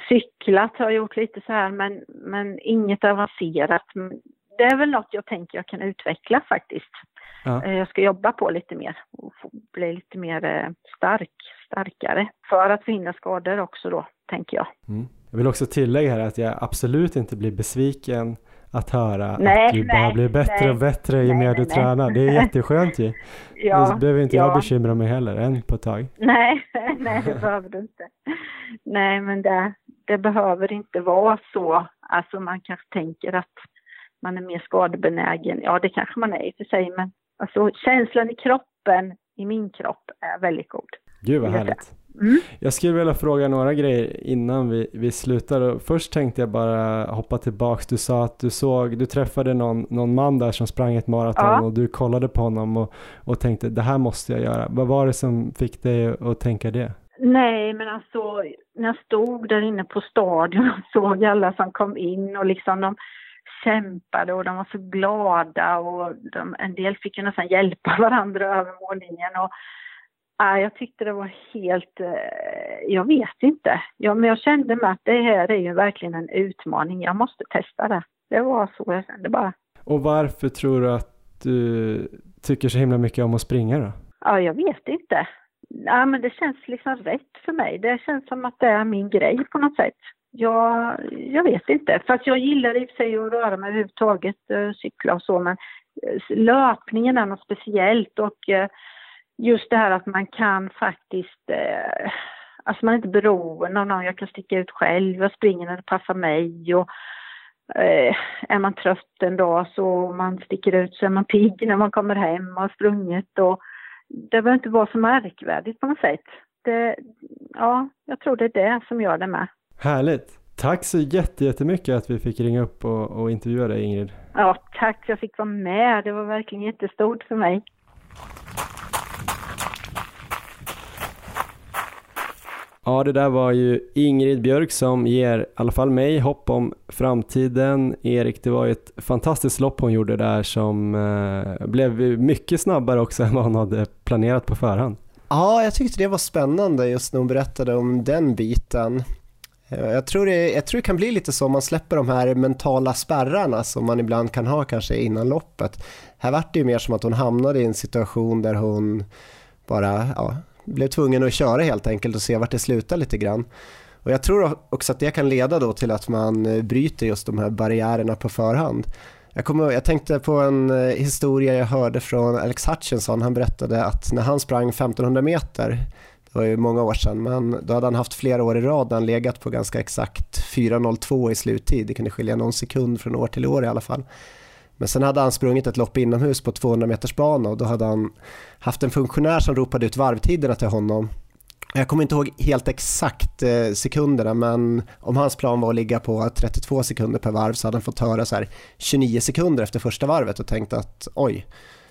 cyklat har jag gjort lite så här, men, men inget avancerat. Det är väl något jag tänker jag kan utveckla faktiskt. Ja. Eh, Jag ska jobba på lite mer och bli lite mer eh, stark, starkare. För att förhindra skador också då, tänker jag. Mm. Jag vill också tillägga här att jag absolut inte blir besviken att höra Nej, att du bara nej, blir bättre nej. och bättre ju mer du tränar. Det är jätteskönt ju. Ja, Då behöver inte jag ja. bekymra mig heller, än på ett tag. Nej, nej det behöver du inte. Nej, men det, det behöver inte vara så. Alltså man kanske tänker att man är mer skadebenägen. Ja, det kanske man är i och för sig, men alltså känslan i kroppen, i min kropp, är väldigt god. Gud vad härligt. Mm. Jag skulle vilja fråga några grejer innan vi, vi slutar. Först tänkte jag bara hoppa tillbaks. Du sa att du såg, du träffade någon, någon man där som sprang ett maraton Ja. och du kollade på honom och, och tänkte det här måste jag göra. Vad var det som fick dig att tänka det? Nej, men alltså när jag stod där inne på stadion och såg alla som kom in och liksom de kämpade och de var så glada och de, en del fick ju nästan hjälpa varandra över mållinjen och äh, jag tyckte det var helt, eh, jag vet inte, ja, men jag kände med att det här är ju verkligen en utmaning, jag måste testa det. Det var så jag kände bara. Och varför tror du att du tycker så himla mycket om att springa då? Ja, jag vet inte. Ja, men det känns liksom rätt för mig. Det känns som att det är min grej på något sätt. Jag, jag vet inte. Fast jag gillar i och för sig att röra mig överhuvudtaget, eh, cykla och så, men eh, löpningen är något speciellt och just det här att man kan faktiskt, eh, alltså man är inte beroende av någon, jag kan sticka ut själv, jag springer när det passar mig och eh, är man trött en dag så man sticker ut så är man pigg när man kommer hem och har sprungit och det behöver inte vara så märkvärdigt på något sätt. Det, ja, jag tror det är det som gör det med. Härligt! Tack så jätte- jättemycket att vi fick ringa upp och, och intervjua dig Ingrid. Ja, tack jag fick vara med. Det var verkligen jättestort för mig. Ja, det där var ju Ingrid Björk som ger i alla fall mig hopp om framtiden. Erik, det var ju ett fantastiskt lopp hon gjorde där som eh, blev mycket snabbare också än vad hon hade planerat på förhand. Ja, jag tyckte det var spännande just när hon berättade om den biten. Eh, jag tror, det, jag tror det kan bli lite så om man släpper de här mentala spärrarna som man ibland kan ha kanske innan loppet. Här vart det ju mer som att hon hamnade i en situation där hon bara ja, blev tvungen att köra helt enkelt och se vart det slutar lite grann. Och jag tror också att det kan leda då till att man eh, bryter just de här barriärerna på förhand. Jag, kommer, jag tänkte på en eh, historia jag hörde från Alex Hutchinson. Han berättade att när han sprang 1500 meter, det var ju många år sedan, men då hade han haft flera år i rad där han legat på ganska exakt 4.02 i sluttid. Det kunde skilja någon sekund från år till år i alla fall. Men sen hade han sprungit ett lopp inomhus på 200 meters bana och då hade han haft en funktionär som ropade ut varvtiderna till honom Jag kommer inte ihåg helt exakt eh, sekunderna men om hans plan var att ligga på 32 sekunder per varv så hade han fått höra så här 29 sekunder efter första varvet och tänkt att oj,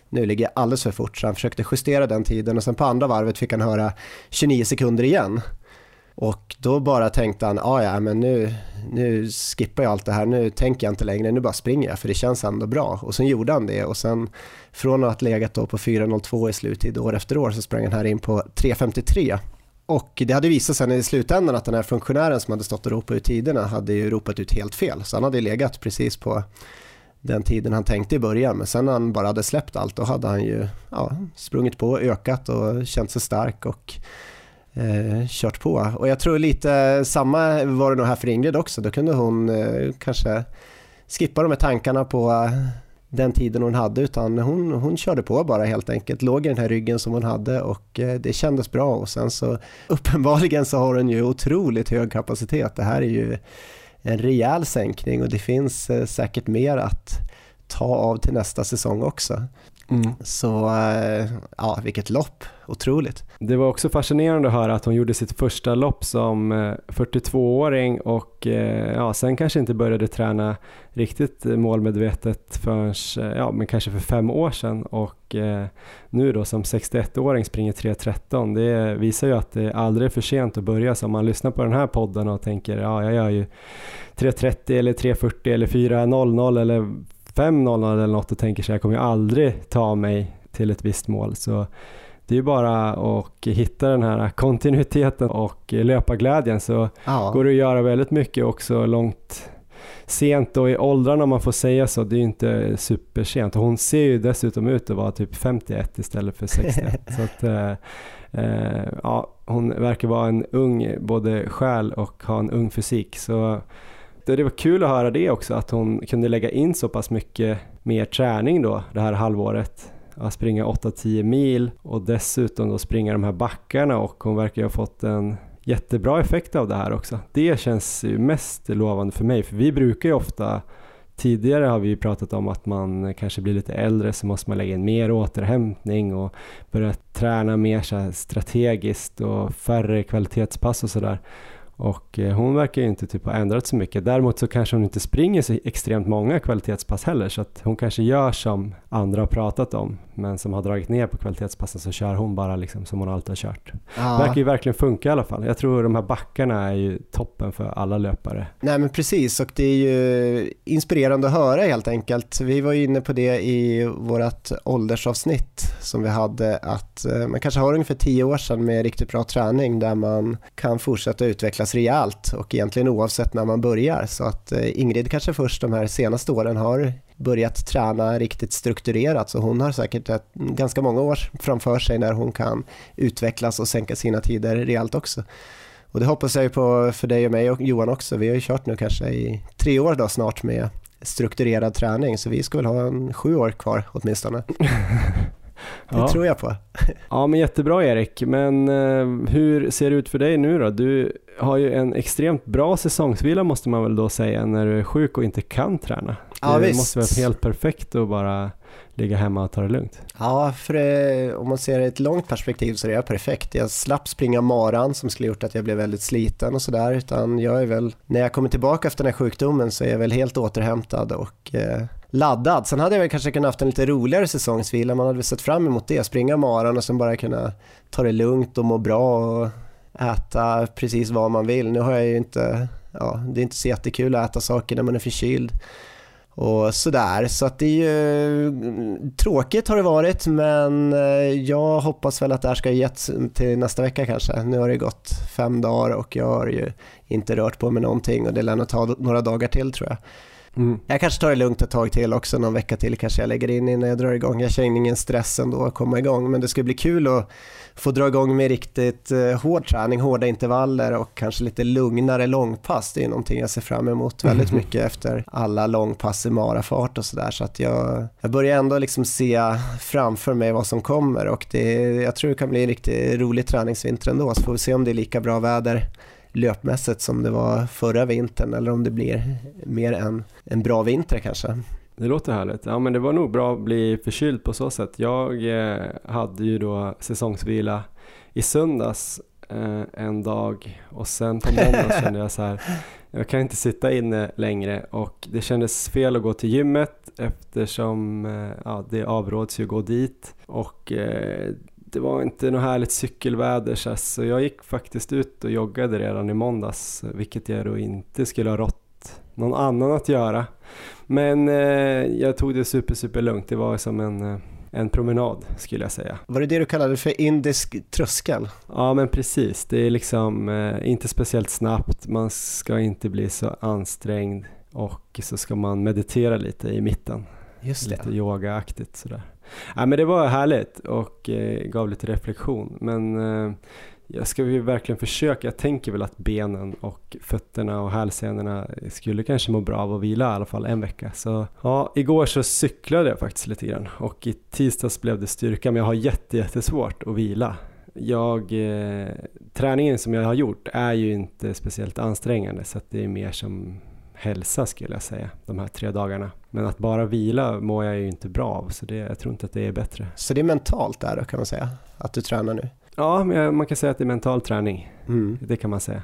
nu ligger jag alldeles för fort så han försökte justera den tiden och sen på andra varvet fick han höra 29 sekunder igen. Och då bara tänkte han, ah, ja men nu, nu skippar jag allt det här, nu tänker jag inte längre, nu bara springer jag för det känns ändå bra. Och sen gjorde han det och sen från att ha legat då på 4.02 i sluttid år efter år så sprang han här in på 3.53. Och det hade visat sig i slutändan att den här funktionären som hade stått och ropat ut tiderna hade ju ropat ut helt fel. Så han hade legat precis på den tiden han tänkte i början. Men sen när han bara hade släppt allt då hade han ju ja, sprungit på, ökat och känt sig stark och eh, kört på. Och jag tror lite samma var det nog här för Ingrid också. Då kunde hon eh, kanske skippa de här tankarna på eh, den tiden hon hade utan hon, hon körde på bara helt enkelt, låg i den här ryggen som hon hade och eh, det kändes bra och sen så uppenbarligen så har hon ju otroligt hög kapacitet. Det här är ju en rejäl sänkning och det finns eh, säkert mer att ta av till nästa säsong också. Mm. Så eh, ja, vilket lopp, otroligt. Det var också fascinerande att höra att hon gjorde sitt första lopp som 42-åring eh, och ja, sen kanske inte började träna riktigt målmedvetet förrän, ja men kanske för fem år sedan och nu då som 61-åring springer 3.13. Det visar ju att det aldrig är för sent att börja. Så om man lyssnar på den här podden och tänker ja, jag gör ju 3.30 eller 3.40 eller 4.00 eller 5.00 eller något och tänker sig jag kommer ju aldrig ta mig till ett visst mål. Så det är ju bara att hitta den här kontinuiteten och löparglädjen så ja. går det att göra väldigt mycket också långt sent och i åldrarna om man får säga så, det är ju inte supersent. Hon ser ju dessutom ut att vara typ 51 istället för 61. så att, eh, eh, ja, hon verkar vara en ung både själ och ha en ung fysik. Så det var kul att höra det också, att hon kunde lägga in så pass mycket mer träning då det här halvåret. Att springa 8-10 mil och dessutom då springa de här backarna och hon verkar ju ha fått en jättebra effekt av det här också. Det känns ju mest lovande för mig, för vi brukar ju ofta Tidigare har vi pratat om att man kanske blir lite äldre så måste man lägga in mer återhämtning och börja träna mer så strategiskt och färre kvalitetspass och sådär. Och eh, hon verkar ju inte typ ha ändrat så mycket. Däremot så kanske hon inte springer så extremt många kvalitetspass heller så att hon kanske gör som andra har pratat om men som har dragit ner på kvalitetspassen så kör hon bara liksom som hon alltid har kört. Ja. Verkar ju verkligen funka i alla fall. Jag tror de här backarna är ju toppen för alla löpare. Nej men precis och det är ju inspirerande att höra helt enkelt. Vi var ju inne på det i vårt åldersavsnitt som vi hade att eh, man kanske har ungefär tio år sedan med riktigt bra träning där man kan fortsätta utvecklas rejält och egentligen oavsett när man börjar. Så att eh, Ingrid kanske först de här senaste åren har börjat träna riktigt strukturerat så hon har säkert ett, ganska många år framför sig när hon kan utvecklas och sänka sina tider rejält också. Och det hoppas jag ju på för dig och mig och Johan också. Vi har ju kört nu kanske i tre år då snart med strukturerad träning så vi ska väl ha en sju år kvar åtminstone. Det ja. tror jag på. ja men jättebra Erik, men eh, hur ser det ut för dig nu då? Du har ju en extremt bra säsongsvila måste man väl då säga när du är sjuk och inte kan träna. Ja, det visst. måste vara helt perfekt att bara ligga hemma och ta det lugnt. Ja, för det, om man ser det i ett långt perspektiv så är det perfekt. Jag slapp springa maran som skulle gjort att jag blev väldigt sliten och sådär. Utan jag är väl, när jag kommer tillbaka efter den här sjukdomen så är jag väl helt återhämtad och eh, laddad. Sen hade jag väl kanske kunnat haft en lite roligare säsongsvila. Man hade väl sett fram emot det. Springa maran och sen bara kunna ta det lugnt och må bra och äta precis vad man vill. Nu har jag ju inte, ja, det är inte så jättekul att äta saker när man är förkyld och sådär. Så att det är ju tråkigt har det varit men eh, jag hoppas väl att det här ska getts till nästa vecka kanske. Nu har det gått fem dagar och jag har ju inte rört på mig någonting och det lär nog ta några dagar till tror jag. Mm. Jag kanske tar det lugnt ett tag till också, någon vecka till kanske jag lägger in innan jag drar igång. Jag känner ingen stress ändå att komma igång, men det ska bli kul att få dra igång med riktigt eh, hård träning, hårda intervaller och kanske lite lugnare långpass. Det är någonting jag ser fram emot väldigt mm. mycket efter alla långpass i marafart och sådär. Så att jag, jag börjar ändå liksom se framför mig vad som kommer och det, jag tror det kan bli en riktigt rolig träningsvinter ändå. Så får vi se om det är lika bra väder löpmässigt som det var förra vintern eller om det blir mer en, en bra vinter kanske. Det låter härligt. Ja men det var nog bra att bli förkyld på så sätt. Jag eh, hade ju då säsongsvila i söndags eh, en dag och sen på måndag kände jag så här, jag kan inte sitta inne längre och det kändes fel att gå till gymmet eftersom eh, ja, det avråds ju att gå dit och eh, det var inte något härligt cykelväder så jag gick faktiskt ut och joggade redan i måndags vilket jag då inte skulle ha rått någon annan att göra. Men eh, jag tog det super super lugnt, det var som en eh, en promenad skulle jag säga. Var det det du kallade för indisk tröskel? Ja men precis, det är liksom eh, inte speciellt snabbt, man ska inte bli så ansträngd och så ska man meditera lite i mitten. Just det. Lite yogaaktigt sådär. Ja, men det var härligt och eh, gav lite reflektion. Men eh, jag ska ju verkligen försöka. Jag tänker väl att benen och fötterna och hälsenorna skulle kanske må bra av att vila i alla fall en vecka. Så ja, igår så cyklade jag faktiskt lite grann och i tisdags blev det styrka men jag har jätte, jättesvårt att vila. Jag, eh, träningen som jag har gjort är ju inte speciellt ansträngande så att det är mer som hälsa skulle jag säga, de här tre dagarna. Men att bara vila mår jag ju inte bra av, så det, jag tror inte att det är bättre. Så det är mentalt där då kan man säga, att du tränar nu? Ja, man kan säga att det är mental träning. Mm. Det kan man säga.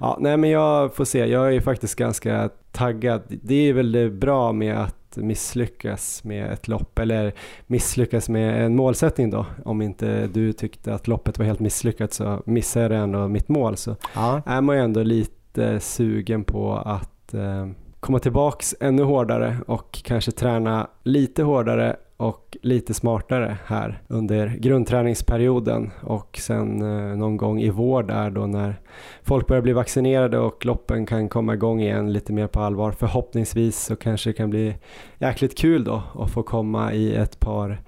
Ja, nej men jag får se, jag är faktiskt ganska taggad. Det är väl bra med att misslyckas med ett lopp eller misslyckas med en målsättning då. Om inte du tyckte att loppet var helt misslyckat så missade jag ändå mitt mål så ja. är man ju ändå lite sugen på att eh, komma tillbaks ännu hårdare och kanske träna lite hårdare och lite smartare här under grundträningsperioden och sen eh, någon gång i vår där då när folk börjar bli vaccinerade och loppen kan komma igång igen lite mer på allvar. Förhoppningsvis så kanske det kan bli jäkligt kul då att få komma i ett par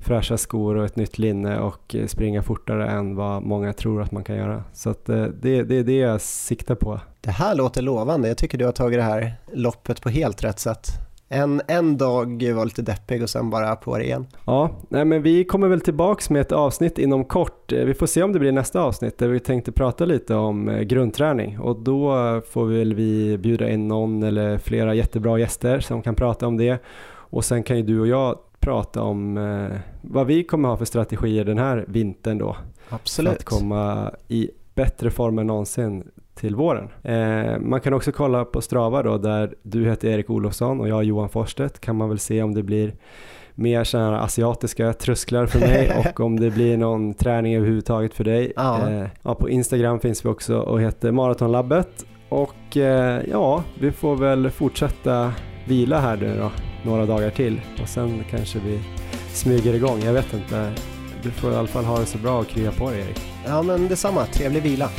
fräscha skor och ett nytt linne och eh, springa fortare än vad många tror att man kan göra. Så att eh, det, det är det jag siktar på. Det här låter lovande. Jag tycker du har tagit det här loppet på helt rätt sätt. En, en dag var lite deppig och sen bara på det igen. Ja, nej men vi kommer väl tillbaks med ett avsnitt inom kort. Eh, vi får se om det blir nästa avsnitt där vi tänkte prata lite om grundträning och då får väl vi bjuda in någon eller flera jättebra gäster som kan prata om det och sen kan ju du och jag prata om eh, vad vi kommer ha för strategier den här vintern då. Absolut. För att komma i bättre form än någonsin till våren. Eh, man kan också kolla på Strava då där du heter Erik Olofsson och jag Johan Forstedt kan man väl se om det blir mer sådana asiatiska trösklar för mig och om det blir någon träning överhuvudtaget för dig. Ja. Eh, ja, på Instagram finns vi också och heter Maratonlabbet och eh, ja, vi får väl fortsätta vila här nu då några dagar till och sen kanske vi smyger igång. Jag vet inte. Du får i alla fall ha det så bra och krya på dig Erik. Ja men detsamma, trevlig vila.